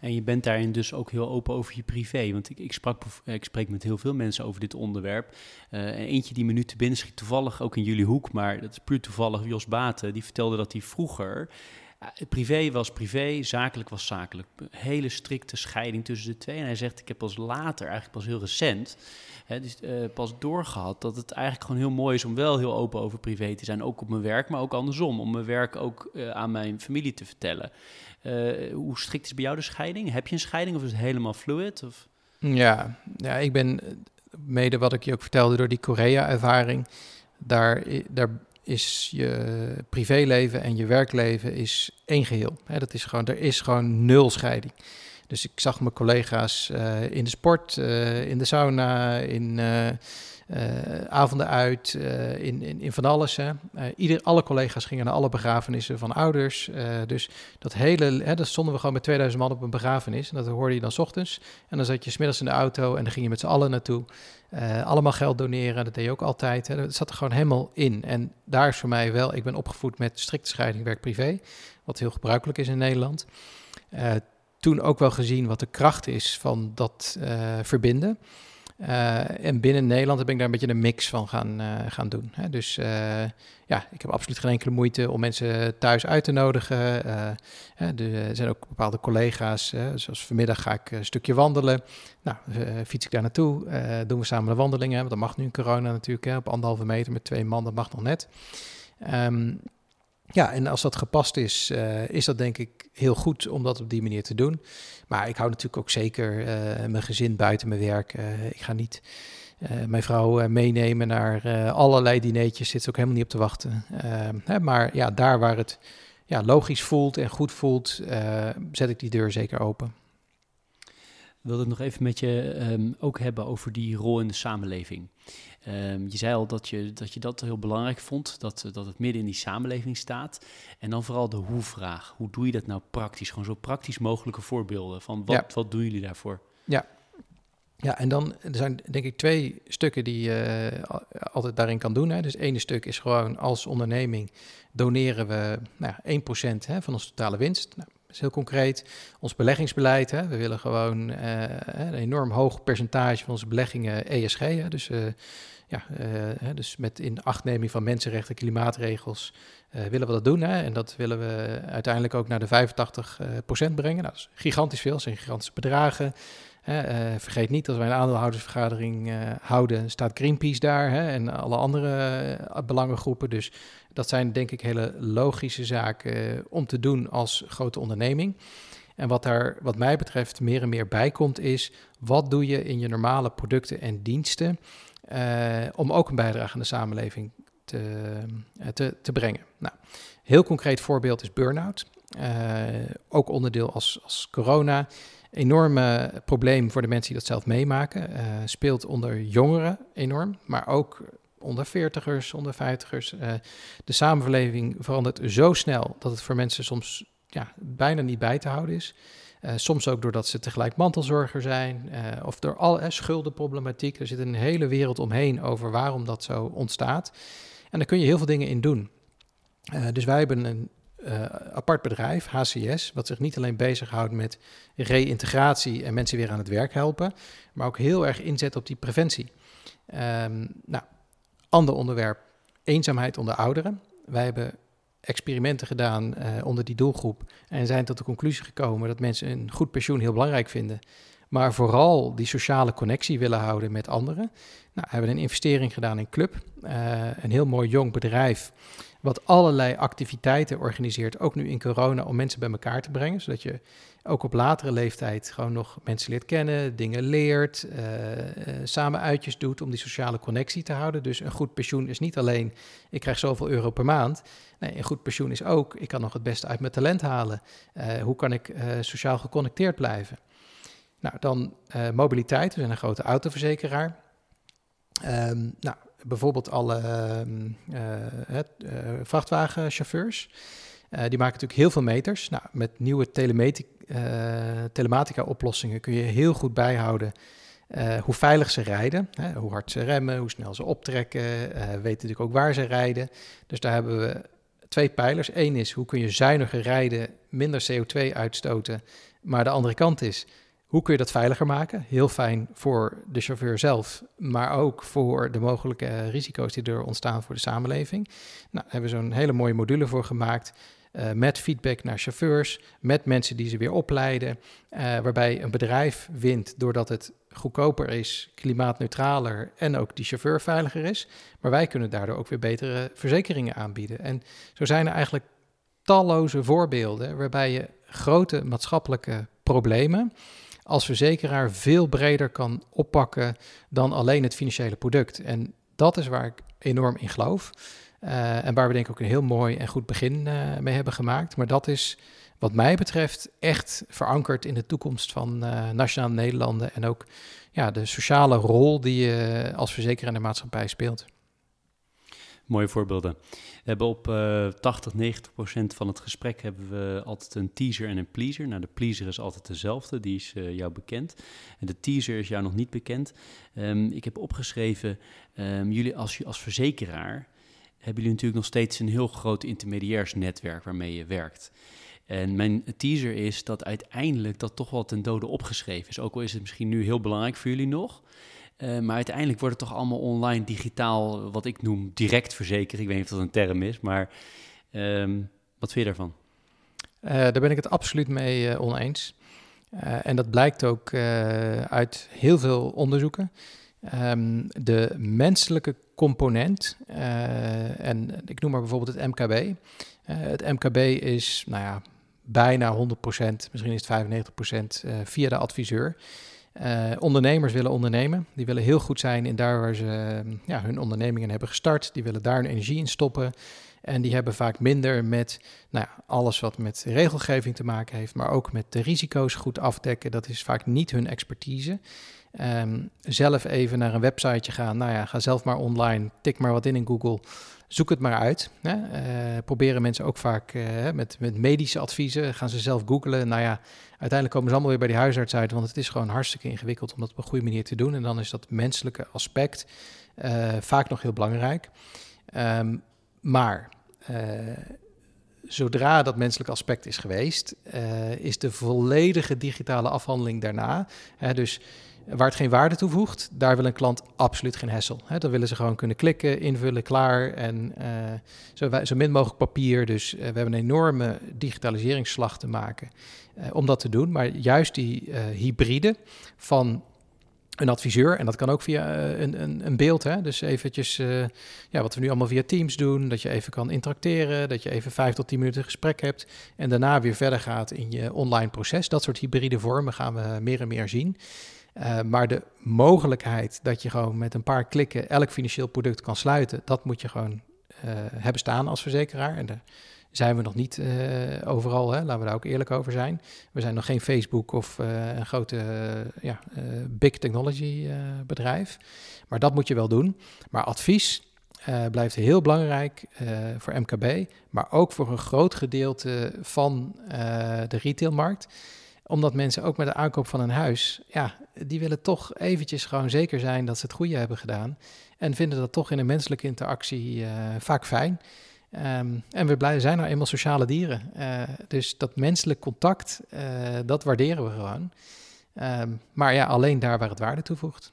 En je bent daarin dus ook heel open over je privé. Want ik, ik, sprak, ik spreek met heel veel mensen over dit onderwerp. en eentje die me nu te binnen schiet, toevallig ook in jullie hoek, maar dat is puur toevallig, Jos Baten, die vertelde dat hij vroeger privé was privé, zakelijk was zakelijk. hele strikte scheiding tussen de twee. En hij zegt, ik heb pas later, eigenlijk pas heel recent, hè, dus, pas doorgehad dat het eigenlijk gewoon heel mooi is om wel heel open over privé te zijn. Ook op mijn werk, maar ook andersom. Om mijn werk ook aan mijn familie te vertellen. Uh, hoe strikt is bij jou de scheiding? Heb je een scheiding of is het helemaal fluid? Of? Ja, ja, ik ben mede wat ik je ook vertelde door die Korea-ervaring. Daar, daar is je privéleven en je werkleven is één geheel. dat is gewoon, er is gewoon nul scheiding. Dus ik zag mijn collega's uh, in de sport, in de sauna, in avonden uit, in, in, in, van alles. Hè. ieder, alle collega's gingen naar alle begrafenissen van ouders. dus dat hele, hè, dat stonden we gewoon met 2000 man op een begrafenis. En dat hoorde je dan s ochtends. En dan zat je smiddags in de auto en dan ging je met z'n allen naartoe. allemaal geld doneren, dat deed je ook altijd. Hè. Dat zat er gewoon helemaal in. En daar is voor mij wel, ik ben opgevoed met strikte scheiding werk-privé. Wat heel gebruikelijk is in Nederland toen ook wel gezien wat de kracht is van dat uh, verbinden. Uh, en binnen Nederland heb ik daar een beetje een mix van gaan, uh, gaan doen. Hè. Dus uh, ja, ik heb absoluut geen enkele moeite om mensen thuis uit te nodigen. er zijn ook bepaalde collega's, zoals vanmiddag ga ik een stukje wandelen. Nou, fiets ik daar naartoe, doen we samen de wandelingen. Want dat mag nu in corona natuurlijk, hè, op anderhalve meter met twee man, dat mag nog net. Um, ja, en als dat gepast is, uh, is dat denk ik heel goed om dat op die manier te doen. Maar ik hou natuurlijk ook zeker uh, mijn gezin buiten mijn werk. Uh, ik ga niet mijn vrouw meenemen naar allerlei dineetjes, zit ze ook helemaal niet op te wachten. Hè, maar ja, daar waar het ja, logisch voelt en goed voelt, zet ik die deur zeker open. Ik wilde het nog even met je um, ook hebben over die rol in de samenleving. Um, je zei al dat je, dat je dat heel belangrijk vond, dat, dat het midden in die samenleving staat. En dan vooral de hoe-vraag. Hoe doe je dat nou praktisch? Gewoon zo praktisch mogelijke voorbeelden van wat, ja. wat doen jullie daarvoor? Ja. Ja, en dan er zijn denk ik twee stukken die je uh, altijd daarin kan doen. Hè. Dus het ene stuk is gewoon als onderneming doneren we nou, 1% hè, van onze totale winst. Nou, is heel concreet. Ons beleggingsbeleid, hè, we willen gewoon uh, een enorm hoog percentage van onze beleggingen ESG. Hè, dus, uh, ja, uh, dus met in achtneming van mensenrechten, klimaatregels willen we dat doen. Hè, en dat willen we uiteindelijk ook naar de 85% brengen. Nou, dat is gigantisch veel, dat zijn gigantische bedragen. Vergeet niet, als wij een aandeelhoudersvergadering houden, staat Greenpeace daar en alle andere belangengroepen. Dus dat zijn denk ik hele logische zaken eh, om te doen als grote onderneming. En wat daar, wat mij betreft, meer en meer bij komt, is wat doe je in je normale producten en diensten uh, om ook een bijdrage aan de samenleving te, uh, te, te brengen. Nou, heel concreet voorbeeld is burn-out. Ook onderdeel als, als corona. Enorme probleem voor de mensen die dat zelf meemaken. speelt onder jongeren enorm, maar ook onder 40ers, onder 50ers. Uh, de samenleving verandert zo snel dat het voor mensen soms ja, bijna niet bij te houden is. Uh, soms ook doordat ze tegelijk mantelzorger zijn uh, of door alle schuldenproblematiek. Er zit een hele wereld omheen over waarom dat zo ontstaat. En daar kun je heel veel dingen in doen. dus wij hebben een apart bedrijf, HCS, wat zich niet alleen bezighoudt met reïntegratie en mensen weer aan het werk helpen, maar ook heel erg inzet op die preventie. Um, nou, Ander onderwerp, eenzaamheid onder ouderen. Wij hebben experimenten gedaan uh, onder die doelgroep en zijn tot de conclusie gekomen dat mensen een goed pensioen heel belangrijk vinden, maar vooral die sociale connectie willen houden met anderen. Nou, hebben een investering gedaan in Club, uh, een heel mooi jong bedrijf wat allerlei activiteiten organiseert, ook nu in corona, om mensen bij elkaar te brengen, zodat je ook op latere leeftijd gewoon nog mensen leert kennen, dingen leert, uh, samen uitjes doet om die sociale connectie te houden. Dus een goed pensioen is niet alleen ik krijg zoveel euro per maand. Nee, een goed pensioen is ook ik kan nog het beste uit mijn talent halen. Uh, hoe kan ik sociaal geconnecteerd blijven? Nou, dan mobiliteit. We zijn een grote autoverzekeraar. Um, nou, bijvoorbeeld alle uh, vrachtwagenchauffeurs. die maken natuurlijk heel veel meters. Nou, met nieuwe telematica-oplossingen kun je heel goed bijhouden hoe veilig ze rijden, hè, hoe hard ze remmen, hoe snel ze optrekken. weten natuurlijk ook waar ze rijden. Dus daar hebben we twee pijlers. Eén is hoe kun je zuiniger rijden, minder CO2 uitstoten. Maar de andere kant is hoe kun je dat veiliger maken? Heel fijn voor de chauffeur zelf, maar ook voor de mogelijke risico's die er ontstaan voor de samenleving. Nou, daar hebben we zo'n hele mooie module voor gemaakt. Uh, met feedback naar chauffeurs, met mensen die ze weer opleiden, uh, waarbij een bedrijf wint doordat het goedkoper is, klimaatneutraler en ook die chauffeur veiliger is. Maar wij kunnen daardoor ook weer betere verzekeringen aanbieden. En zo zijn er eigenlijk talloze voorbeelden waarbij je grote maatschappelijke problemen als verzekeraar veel breder kan oppakken dan alleen het financiële product. En dat is waar ik enorm in geloof. Uh, en waar we denk ik ook een heel mooi en goed begin uh, mee hebben gemaakt. Maar dat is wat mij betreft echt verankerd in de toekomst van uh, Nationale Nederlanden. En ook ja, de sociale rol die je als verzekeraar in de maatschappij speelt. Mooie voorbeelden. We hebben op uh, 80, 90 procent van het gesprek hebben we altijd een teaser en een pleaser. Nou, de pleaser is altijd dezelfde, die is uh, jou bekend. En de teaser is jou nog niet bekend. Um, ik heb opgeschreven, um, jullie als, als verzekeraar hebben jullie natuurlijk nog steeds een heel groot intermediairsnetwerk waarmee je werkt. En mijn teaser is dat uiteindelijk dat toch wel ten dode opgeschreven is. Ook al is het misschien nu heel belangrijk voor jullie nog. Uh, maar uiteindelijk wordt het toch allemaal online, digitaal, wat ik noem direct verzekeren. Ik weet niet of dat een term is, maar um, wat vind je daarvan? Uh, daar ben ik het absoluut mee uh, oneens. en dat blijkt ook uit heel veel onderzoeken. Um, de menselijke component, en ik noem maar bijvoorbeeld het MKB. het MKB is, nou ja, bijna 100%, misschien is het 95% via de adviseur. Uh, ondernemers willen ondernemen. Die willen heel goed zijn in daar waar ze ja, hun ondernemingen hebben gestart. Die willen daar hun energie in stoppen. En die hebben vaak minder met nou ja, alles wat met regelgeving te maken heeft, maar ook met de risico's goed afdekken. Dat is vaak niet hun expertise. Um, zelf even naar een websiteje gaan. Nou ja, ga zelf maar online, tik maar wat in in Google. Zoek het maar uit. Hè. Uh, proberen mensen ook vaak uh, met, met medische adviezen. Gaan ze zelf googlen. Nou ja, uiteindelijk komen ze allemaal weer bij die huisarts uit. Want het is gewoon hartstikke ingewikkeld om dat op een goede manier te doen. En dan is dat menselijke aspect uh, vaak nog heel belangrijk. Um, maar zodra dat menselijk aspect is geweest, is de volledige digitale afhandeling daarna. Dus Waar het geen waarde toevoegt, daar wil een klant absoluut geen hassle. Hè, dan willen ze gewoon kunnen klikken, invullen, klaar en uh, zo, zo, min mogelijk papier. Dus uh, we hebben een enorme digitaliseringsslag te maken uh, om dat te doen. Maar juist die hybride van een adviseur, en dat kan ook via een, een, een beeld. Hè? Dus eventjes, ja, wat we nu allemaal via Teams doen, dat je even kan interacteren, dat je even vijf tot tien minuten gesprek hebt en daarna weer verder gaat in je online proces. Dat soort hybride vormen gaan we meer en meer zien. Uh, maar de mogelijkheid dat je gewoon met een paar klikken elk financieel product kan sluiten, dat moet je gewoon uh, hebben staan als verzekeraar. En daar zijn we nog niet uh, overal, hè? laten we daar ook eerlijk over zijn. We zijn nog geen Facebook of een grote ja, big technology bedrijf. Maar dat moet je wel doen. Maar advies blijft heel belangrijk voor MKB, maar ook voor een groot gedeelte van de retailmarkt omdat mensen ook met de aankoop van een huis, ja, die willen toch eventjes gewoon zeker zijn dat ze het goede hebben gedaan. En vinden dat toch in een menselijke interactie uh, vaak fijn. Um, en we zijn nou eenmaal sociale dieren. Uh, dus dat menselijk contact, uh, dat waarderen we gewoon. Um, maar ja, alleen daar waar het waarde toevoegt.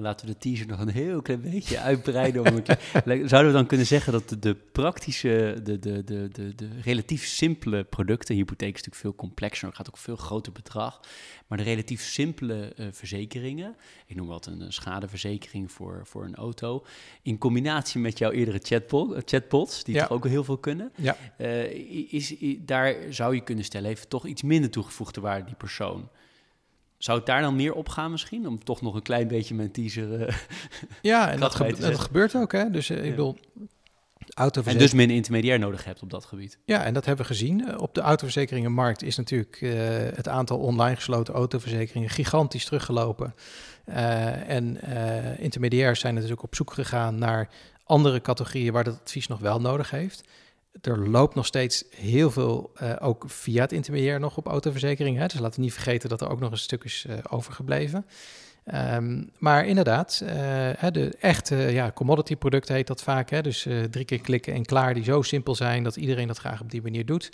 Laten we de teaser nog een heel klein beetje uitbreiden. Om Zouden we dan kunnen zeggen dat de, de praktische, de, de, de, de, de relatief simpele producten, hypotheek is natuurlijk veel complexer, gaat ook veel groter bedrag, maar de relatief simpele uh, verzekeringen, ik noem wat een, schadeverzekering voor, voor een auto, in combinatie met jouw eerdere chatbot, uh, chatbots, die ja. toch ook heel veel kunnen, ja. uh, is, daar zou je kunnen stellen, heeft toch iets minder toegevoegde waarde die persoon. Zou het daar dan meer op gaan misschien? Om toch nog een klein beetje mijn teaser... Uh, ja, en dat, dat, gebeurt ook, hè. Dus uh, ik bedoel... En dus min intermediair nodig hebt op dat gebied. Ja, en dat hebben we gezien. Eh, op de autoverzekeringenmarkt is natuurlijk uh, het aantal online gesloten autoverzekeringen gigantisch teruggelopen. Uh, en intermediairs zijn natuurlijk op zoek gegaan naar andere categorieën waar dat advies nog wel nodig heeft er loopt nog steeds heel veel, uh, ook via het intermediair nog op autoverzekeringen. Dus laten we niet vergeten dat er ook nog een stuk is uh, overgebleven. Um, maar inderdaad, uh, de echte ja, commodity producten heet dat vaak. Hè? Dus drie keer klikken en klaar, die zo simpel zijn dat iedereen dat graag op die manier doet.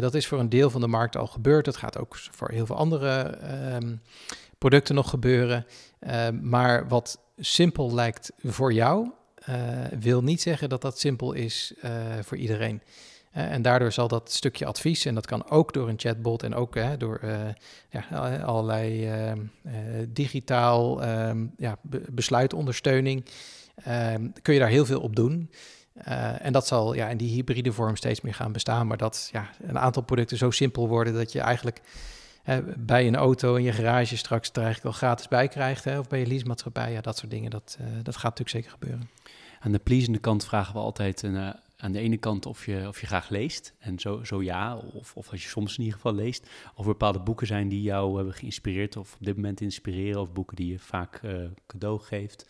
dat is voor een deel van de markt al gebeurd. Dat gaat ook voor heel veel andere um, producten nog gebeuren. Ehm, maar wat simpel lijkt voor jou, wil niet zeggen dat dat simpel is uh, voor iedereen. Uh, en daardoor zal dat stukje advies, en dat kan ook door een chatbot en ook door ja, allerlei ehm, digitaal um, ja, be besluitondersteuning, ehm, kun je daar heel veel op doen. en dat zal ja, in die hybride vorm steeds meer gaan bestaan, maar dat ja, een aantal producten zo simpel worden dat je eigenlijk bij een auto in je garage straks er eigenlijk wel gratis bij krijgt, hè, of bij je leasemaatschappij, ja, dat soort dingen, dat, dat gaat natuurlijk zeker gebeuren. Aan de pleasende kant vragen we altijd uh, aan de ene kant of je, of je graag leest. En zo, zo ja, of, of als je soms in ieder geval leest. Of er bepaalde boeken zijn die jou hebben geïnspireerd of op dit moment inspireren. Of boeken die je vaak uh, cadeau geeft.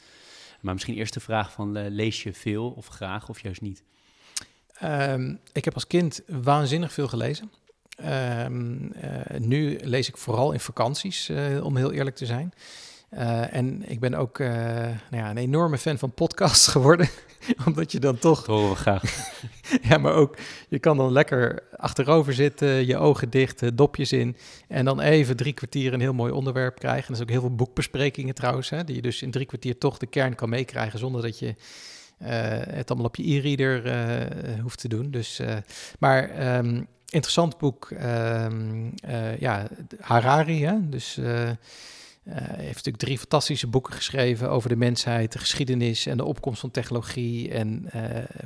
Maar misschien eerst de vraag van uh, lees je veel of graag of juist niet? Um, ik heb als kind waanzinnig veel gelezen. Um, nu lees ik vooral in vakanties, om heel eerlijk te zijn. Uh, en ik ben ook nou ja, een enorme fan van podcasts geworden. Omdat je dan toch. Dat horen we graag. ja, maar ook je kan dan lekker achterover zitten, je ogen dicht, dopjes in. En dan even drie kwartier een heel mooi onderwerp krijgen. En er zijn ook heel veel boekbesprekingen trouwens. Hè, die je dus in drie kwartier toch de kern kan meekrijgen. Zonder dat je het allemaal op je e-reader hoeft te doen. Dus, maar. Um, interessant boek, um, ja, Harari, hè? dus uh, heeft natuurlijk drie fantastische boeken geschreven over de mensheid, de geschiedenis en de opkomst van technologie en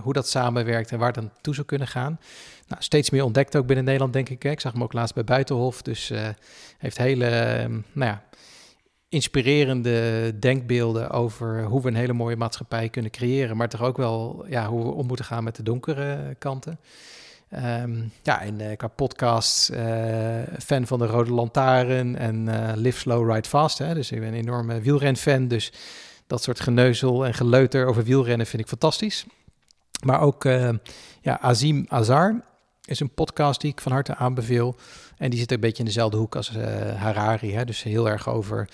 hoe dat samenwerkt en waar het toe zou kunnen gaan. Nou, steeds meer ontdekt ook binnen Nederland, denk ik. Hè. Ik zag hem ook laatst bij Buitenhof, dus heeft hele, um, nou ja, inspirerende denkbeelden over hoe we een hele mooie maatschappij kunnen creëren, maar toch ook wel ja, hoe we om moeten gaan met de donkere kanten. Um, ja, en uh, qua podcast, uh, fan van de Rode Lantaarn en uh, Live Slow, Ride Fast. Hè? Dus ik ben een enorme wielrenfan, dus dat soort geneuzel en geleuter over wielrennen vind ik fantastisch. Maar ook ja, Azim Azar is een podcast die ik van harte aanbeveel. En die zit een beetje in dezelfde hoek als Harari. Hè? Dus heel erg over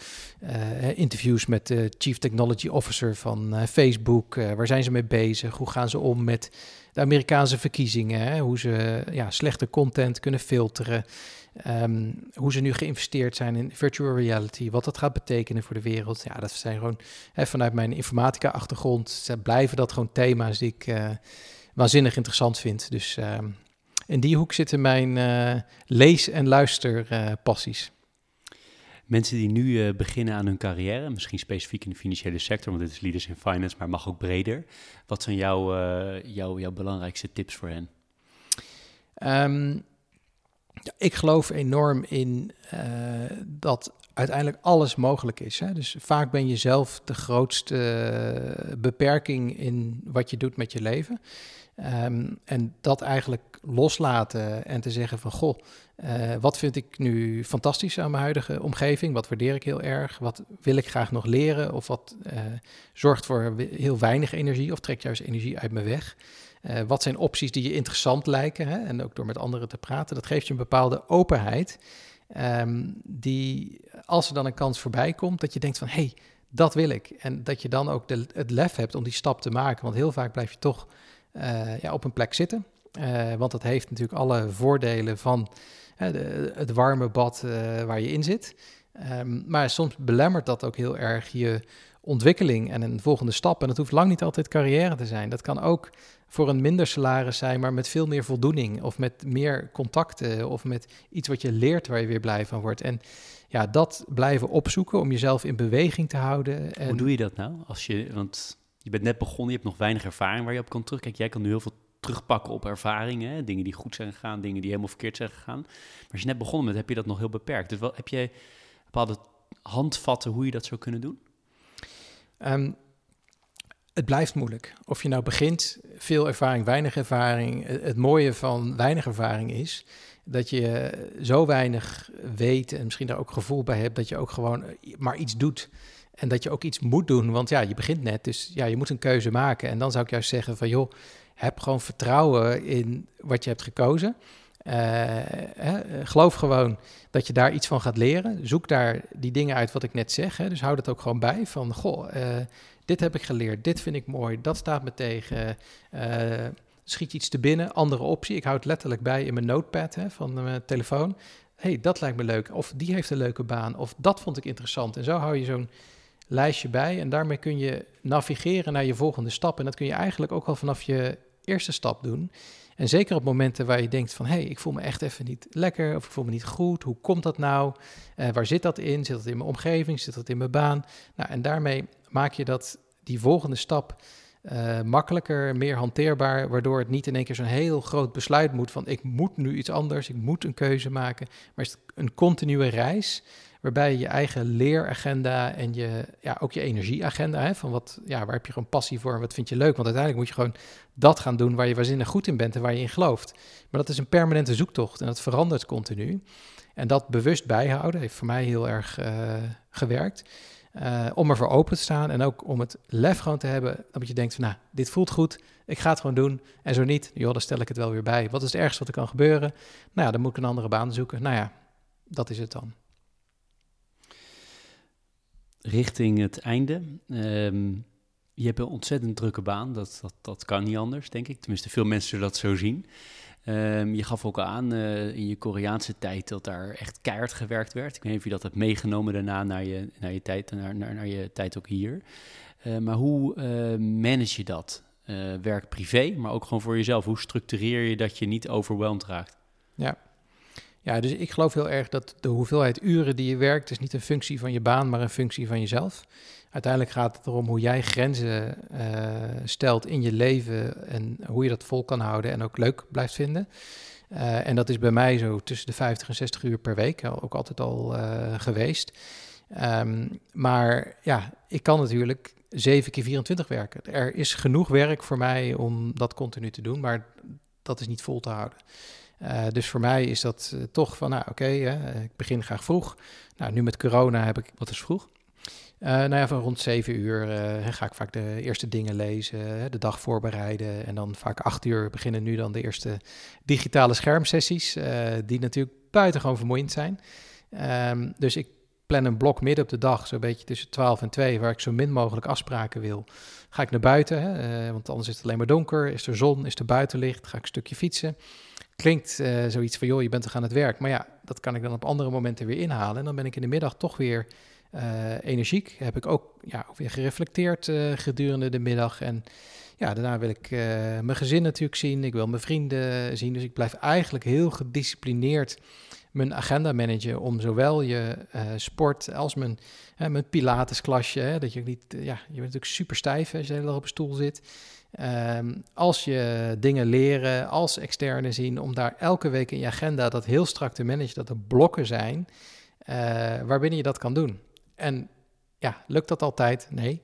interviews met de Chief Technology Officer van Facebook. waar zijn ze mee bezig? Hoe gaan ze om met de Amerikaanse verkiezingen, hè, hoe ze ja, slechte content kunnen filteren, ehm, hoe ze nu geïnvesteerd zijn in virtual reality, wat dat gaat betekenen voor de wereld. Ja, dat zijn gewoon hè, vanuit mijn informatica-achtergrond blijven dat gewoon thema's die ik waanzinnig interessant vind. Dus ehm, in die hoek zitten mijn uh, lees- en luisterpassies. Mensen die nu uh, beginnen aan hun carrière, misschien specifiek in de financiële sector, want dit is Leaders in Finance, maar mag ook breder. Wat zijn jouw, uh, jouw, jouw belangrijkste tips voor hen? Um, ik geloof enorm in uh, dat uiteindelijk alles mogelijk is. Hè? Dus vaak ben je zelf de grootste beperking in wat je doet met je leven. Um, en dat eigenlijk loslaten en te zeggen van goh, uh, wat vind ik nu fantastisch aan mijn huidige omgeving? Wat waardeer ik heel erg? Wat wil ik graag nog leren? Of wat uh, zorgt voor heel weinig energie of trekt juist energie uit me weg? Uh, wat zijn opties die je interessant lijken? Hè? En ook door met anderen te praten, dat geeft je een bepaalde openheid. Um, die als er dan een kans voorbij komt, dat je denkt van hé, hey, dat wil ik. En dat je dan ook de, het lef hebt om die stap te maken. Want heel vaak blijf je toch ja, op een plek zitten. want dat heeft natuurlijk alle voordelen van de, het warme bad uh, waar je in zit. Um, maar soms belemmert dat ook heel erg je ontwikkeling en een volgende stap. En dat hoeft lang niet altijd carrière te zijn. Dat kan ook voor een minder salaris zijn, maar met veel meer voldoening. Of met meer contacten. Of met iets wat je leert waar je weer blij van wordt. En ja, dat blijven opzoeken om jezelf in beweging te houden. En... Hoe doe je dat nou? Als je, want je bent net begonnen, je hebt nog weinig ervaring waar je op kan terugkijken. Jij kan nu heel veel terugpakken op ervaringen. Dingen die goed zijn gegaan, dingen die helemaal verkeerd zijn gegaan. Maar als je net begonnen bent, heb je dat nog heel beperkt. Dus wel, heb je bepaalde handvatten hoe je dat zou kunnen doen? Um, het blijft moeilijk. Of je nou begint, veel ervaring, weinig ervaring. Het mooie van weinig ervaring is dat je zo weinig weet en misschien daar ook gevoel bij hebt dat je ook gewoon maar iets doet. En dat je ook iets moet doen, want ja, je begint net, dus ja, je moet een keuze maken. En dan zou ik juist zeggen van joh, heb gewoon vertrouwen in wat je hebt gekozen. Uh, hè, geloof gewoon dat je daar iets van gaat leren. Zoek daar die dingen uit wat ik net zeg. Hè. Dus hou dat ook gewoon bij. Van, goh, uh, dit heb ik geleerd, dit vind ik mooi, dat staat me tegen. Uh, schiet iets te binnen, andere optie. Ik houd het letterlijk bij in mijn notepad hè, van mijn telefoon. hey, dat lijkt me leuk. Of die heeft een leuke baan. Of dat vond ik interessant. En zo hou je zo'n lijstje bij. En daarmee kun je navigeren naar je volgende stap. En dat kun je eigenlijk ook al vanaf je eerste stap doen. En zeker op momenten waar je denkt van... hé, hey, ik voel me echt even niet lekker of ik voel me niet goed. Hoe komt dat nou? Uh, waar zit dat in? Zit dat in mijn omgeving? Zit dat in mijn baan? Nou, en daarmee maak je dat, die volgende stap uh, makkelijker, meer hanteerbaar... waardoor het niet in één keer zo'n heel groot besluit moet van... ik moet nu iets anders, ik moet een keuze maken. Maar is het een continue reis waarbij je je eigen leeragenda en je, ja, ook je energieagenda, hè, van wat, ja, waar heb je gewoon passie voor en wat vind je leuk? Want uiteindelijk moet je gewoon dat gaan doen waar je waanzinnig goed in bent en waar je in gelooft. Maar dat is een permanente zoektocht en dat verandert continu. En dat bewust bijhouden heeft voor mij heel erg uh, gewerkt. Uh, om ervoor open te staan en ook om het lef gewoon te hebben. Dat je denkt van, nou, dit voelt goed, ik ga het gewoon doen. En zo niet, joh, dan stel ik het wel weer bij. Wat is het ergste wat er kan gebeuren? Nou ja, dan moet ik een andere baan zoeken. Nou ja, dat is het dan. Richting het einde. Ehm, je hebt een ontzettend drukke baan, dat, dat, dat kan niet anders, denk ik. Tenminste, veel mensen zullen dat zo zien. Ehm, je gaf ook aan uh, in je Koreaanse tijd dat daar echt keihard gewerkt werd. Ik weet niet of je dat hebt meegenomen daarna naar je, naar je, tijd, naar, naar, naar je tijd ook hier. Uh, maar hoe uh, manage je dat? werk privé, maar ook gewoon voor jezelf. Hoe structureer je dat je niet overweldigd raakt? Ja. Ja, dus ik geloof heel erg dat de hoeveelheid uren die je werkt... is niet een functie van je baan, maar een functie van jezelf uiteindelijk gaat het erom hoe jij grenzen uh, stelt in je leven en hoe je dat vol kan houden en ook leuk blijft vinden. Uh, en dat is bij mij zo tussen de 50 en 60 uur per week, ook altijd al geweest. Um, maar ja, ik kan natuurlijk 7 keer 24 werken. Er is genoeg werk voor mij om dat continu te doen, maar dat is niet vol te houden. Uh, dus voor mij is dat uh, toch van, nou oké, okay, ik begin graag vroeg. Nou, nu met corona heb ik... Wat is vroeg? Nou ja, van rond zeven uur ga ik vaak de eerste dingen lezen, de dag voorbereiden. En dan vaak acht uur beginnen nu dan de eerste digitale schermsessies, die natuurlijk buitengewoon vermoeiend zijn. Um, dus ik plan een blok midden op de dag, zo'n beetje tussen 12 en 2, waar ik zo min mogelijk afspraken wil. Ga ik naar buiten, hè, want anders is het alleen maar donker, is er zon, is er buitenlicht, ga ik een stukje fietsen. Klinkt zoiets van, joh, je bent toch aan het werk. Maar ja, dat kan ik dan op andere momenten weer inhalen. En dan ben ik in de middag toch weer uh, energiek. Heb ik ook ja, weer gereflecteerd uh, gedurende de middag. En ja, daarna wil ik mijn gezin natuurlijk zien. Ik wil mijn vrienden zien. Dus ik blijf eigenlijk heel gedisciplineerd mijn agenda managen om zowel je sport als mijn, mijn pilatesklasje. Hè, dat je niet, ja, je bent natuurlijk super stijf als je de hele dag op een stoel zit. Um, als je dingen leren, als externe zien, om daar elke week in je agenda dat heel strak te managen, dat er blokken zijn waarbinnen je dat kan doen. En ja, lukt dat altijd? Nee.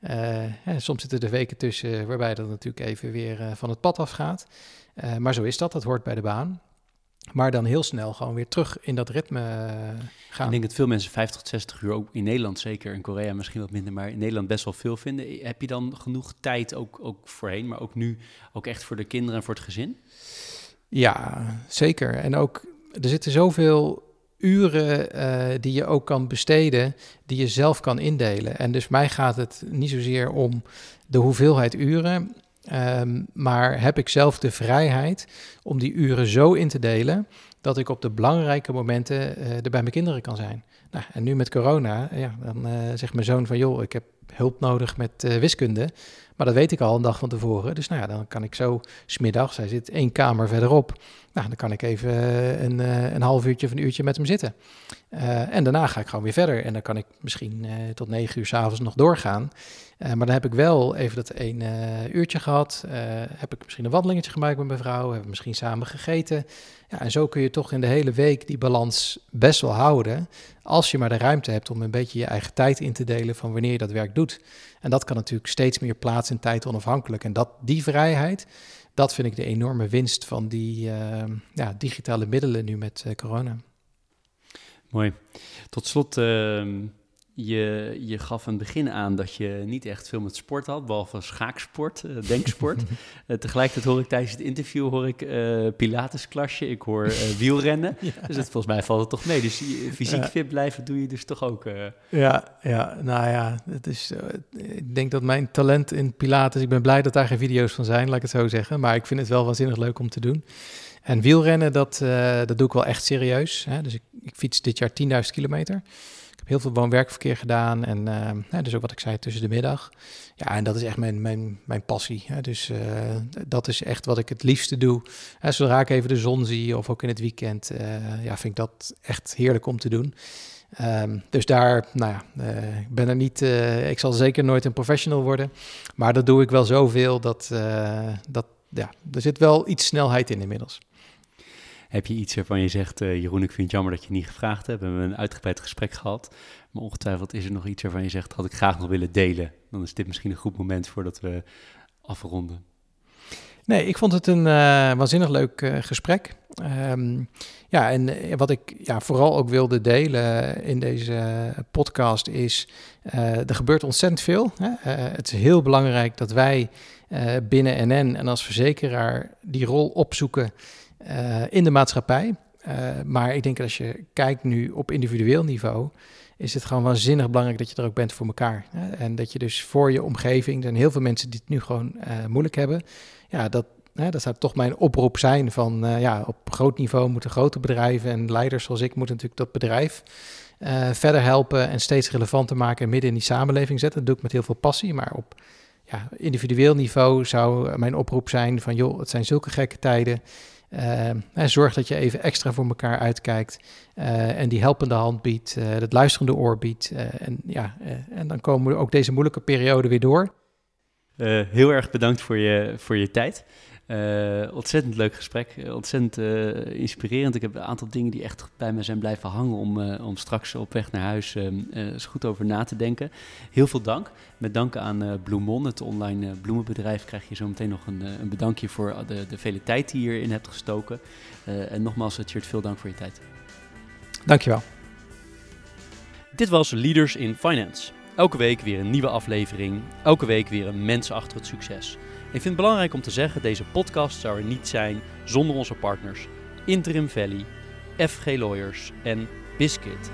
Uh, soms zitten er weken tussen waarbij dat natuurlijk even weer uh, van het pad afgaat. Uh, maar zo is dat, dat hoort bij de baan. Maar dan heel snel gewoon weer terug in dat ritme gaan. Ik denk dat veel mensen 50 tot 60 uur, ook in Nederland zeker, in Korea misschien wat minder, maar in Nederland best wel veel vinden. Heb je dan genoeg tijd ook, ook voorheen, maar ook nu ook echt voor de kinderen en voor het gezin? Ja, zeker. En ook, er zitten zoveel uren uh, die je ook kan besteden, die je zelf kan indelen. En dus mij gaat het niet zozeer om de hoeveelheid uren, um, maar heb ik zelf de vrijheid om die uren zo in te delen dat ik op de belangrijke momenten uh, er bij mijn kinderen kan zijn. Nou, en nu met corona, ja, dan uh, zegt mijn zoon van joh, ik heb hulp nodig met wiskunde. Maar dat weet ik al een dag van tevoren. Dus nou ja, dan kan ik zo smiddags, hij zit één kamer verderop. Nou, dan kan ik even eh, een, eh, een half uurtje of een uurtje met hem zitten. En daarna ga ik gewoon weer verder. En dan kan ik misschien tot negen uur s'avonds nog doorgaan. Uh, maar dan heb ik wel even dat één uurtje gehad. heb ik misschien een wandelingetje gemaakt met mijn vrouw. Hebben we misschien samen gegeten. Ja, en zo kun je toch in de hele week die balans best wel houden. Als je maar de ruimte hebt om een beetje je eigen tijd in te delen van wanneer je dat werk doet. En dat kan natuurlijk steeds meer plaats en tijd onafhankelijk. En dat, die vrijheid, dat vind ik de enorme winst van die ja, digitale middelen nu met corona. Mooi. Tot slot, uh, je, je gaf het begin aan dat je niet echt veel met sport had, behalve schaaksport, uh, denksport. uh, tegelijkertijd hoor ik tijdens het interview hoor ik uh, pilatesklasje, ik hoor wielrennen. ja. Dus het, volgens mij valt het toch mee. Dus fysiek fit blijven doe je dus toch ook. Ja, ja, nou ja, het is, ik denk dat mijn talent in pilates, ik ben blij dat daar geen video's van zijn, laat ik het zo zeggen. Maar ik vind het wel waanzinnig leuk om te doen. En wielrennen, dat, dat doe ik wel echt serieus. Hè? Dus ik, ik fiets dit jaar 10.000 kilometer heel veel woon-werkverkeer gedaan. En uh, dus ook wat ik zei, tussen de middag. Ja, en dat is echt mijn, mijn, mijn passie. Hè. Dus uh, dat is echt wat ik het liefste doe. Hè, zodra ik even de zon zie of ook in het weekend, uh, ja, vind ik dat echt heerlijk om te doen. Um, dus daar, nou ja, ik ben er niet, ik zal zeker nooit een professional worden. Maar dat doe ik wel zoveel dat, dat ja, er zit wel iets snelheid in inmiddels. Heb je iets waarvan je zegt, uh, Jeroen, ik vind het jammer dat je niet gevraagd hebt. We hebben een uitgebreid gesprek gehad. Maar ongetwijfeld is er nog iets waarvan je zegt, had ik graag nog willen delen. Dan is dit misschien een goed moment voordat we afronden. Nee, ik vond het een uh, waanzinnig leuk uh, gesprek. Um, ja, en wat ik ja, vooral ook wilde delen in deze podcast is, er gebeurt ontzettend veel. Hè? het is heel belangrijk dat wij binnen NN en als verzekeraar die rol opzoeken uh, in de maatschappij. Uh, maar ik denk dat als je kijkt nu op individueel niveau, is het gewoon waanzinnig belangrijk dat je er ook bent voor elkaar. Hè? En dat je dus voor je omgeving, er zijn heel veel mensen die het nu gewoon uh, moeilijk hebben. Ja, dat, hè, dat zou toch mijn oproep zijn van ja, op groot niveau moeten grote bedrijven en leiders zoals ik moeten natuurlijk dat bedrijf verder helpen en steeds relevanter maken en midden in die samenleving zetten. Dat doe ik met heel veel passie, maar op ja, individueel niveau zou mijn oproep zijn van joh, het zijn zulke gekke tijden. Uh, zorg dat je even extra voor elkaar uitkijkt uh, en die helpende hand biedt, uh, het luisterende oor biedt. en, ja, en dan komen we ook deze moeilijke periode weer door. heel erg bedankt voor je, voor je tijd. Uh, ontzettend leuk gesprek, ontzettend uh, inspirerend. Ik heb een aantal dingen die echt bij me zijn blijven hangen om, uh, om straks op weg naar huis eens goed over na te denken. Heel veel dank. Met dank aan Bloemon, het online bloemenbedrijf, krijg je zo meteen nog een, een bedankje voor de, de vele tijd die je hierin hebt gestoken. en nogmaals, Tjert, veel dank voor je tijd. Dankjewel. Dit was Leaders in Finance. Elke week weer een nieuwe aflevering. Elke week weer een mens achter het succes. Ik vind het belangrijk om te zeggen, deze podcast zou er niet zijn zonder onze partners Interim Valley, FG Lawyers en Biscuit.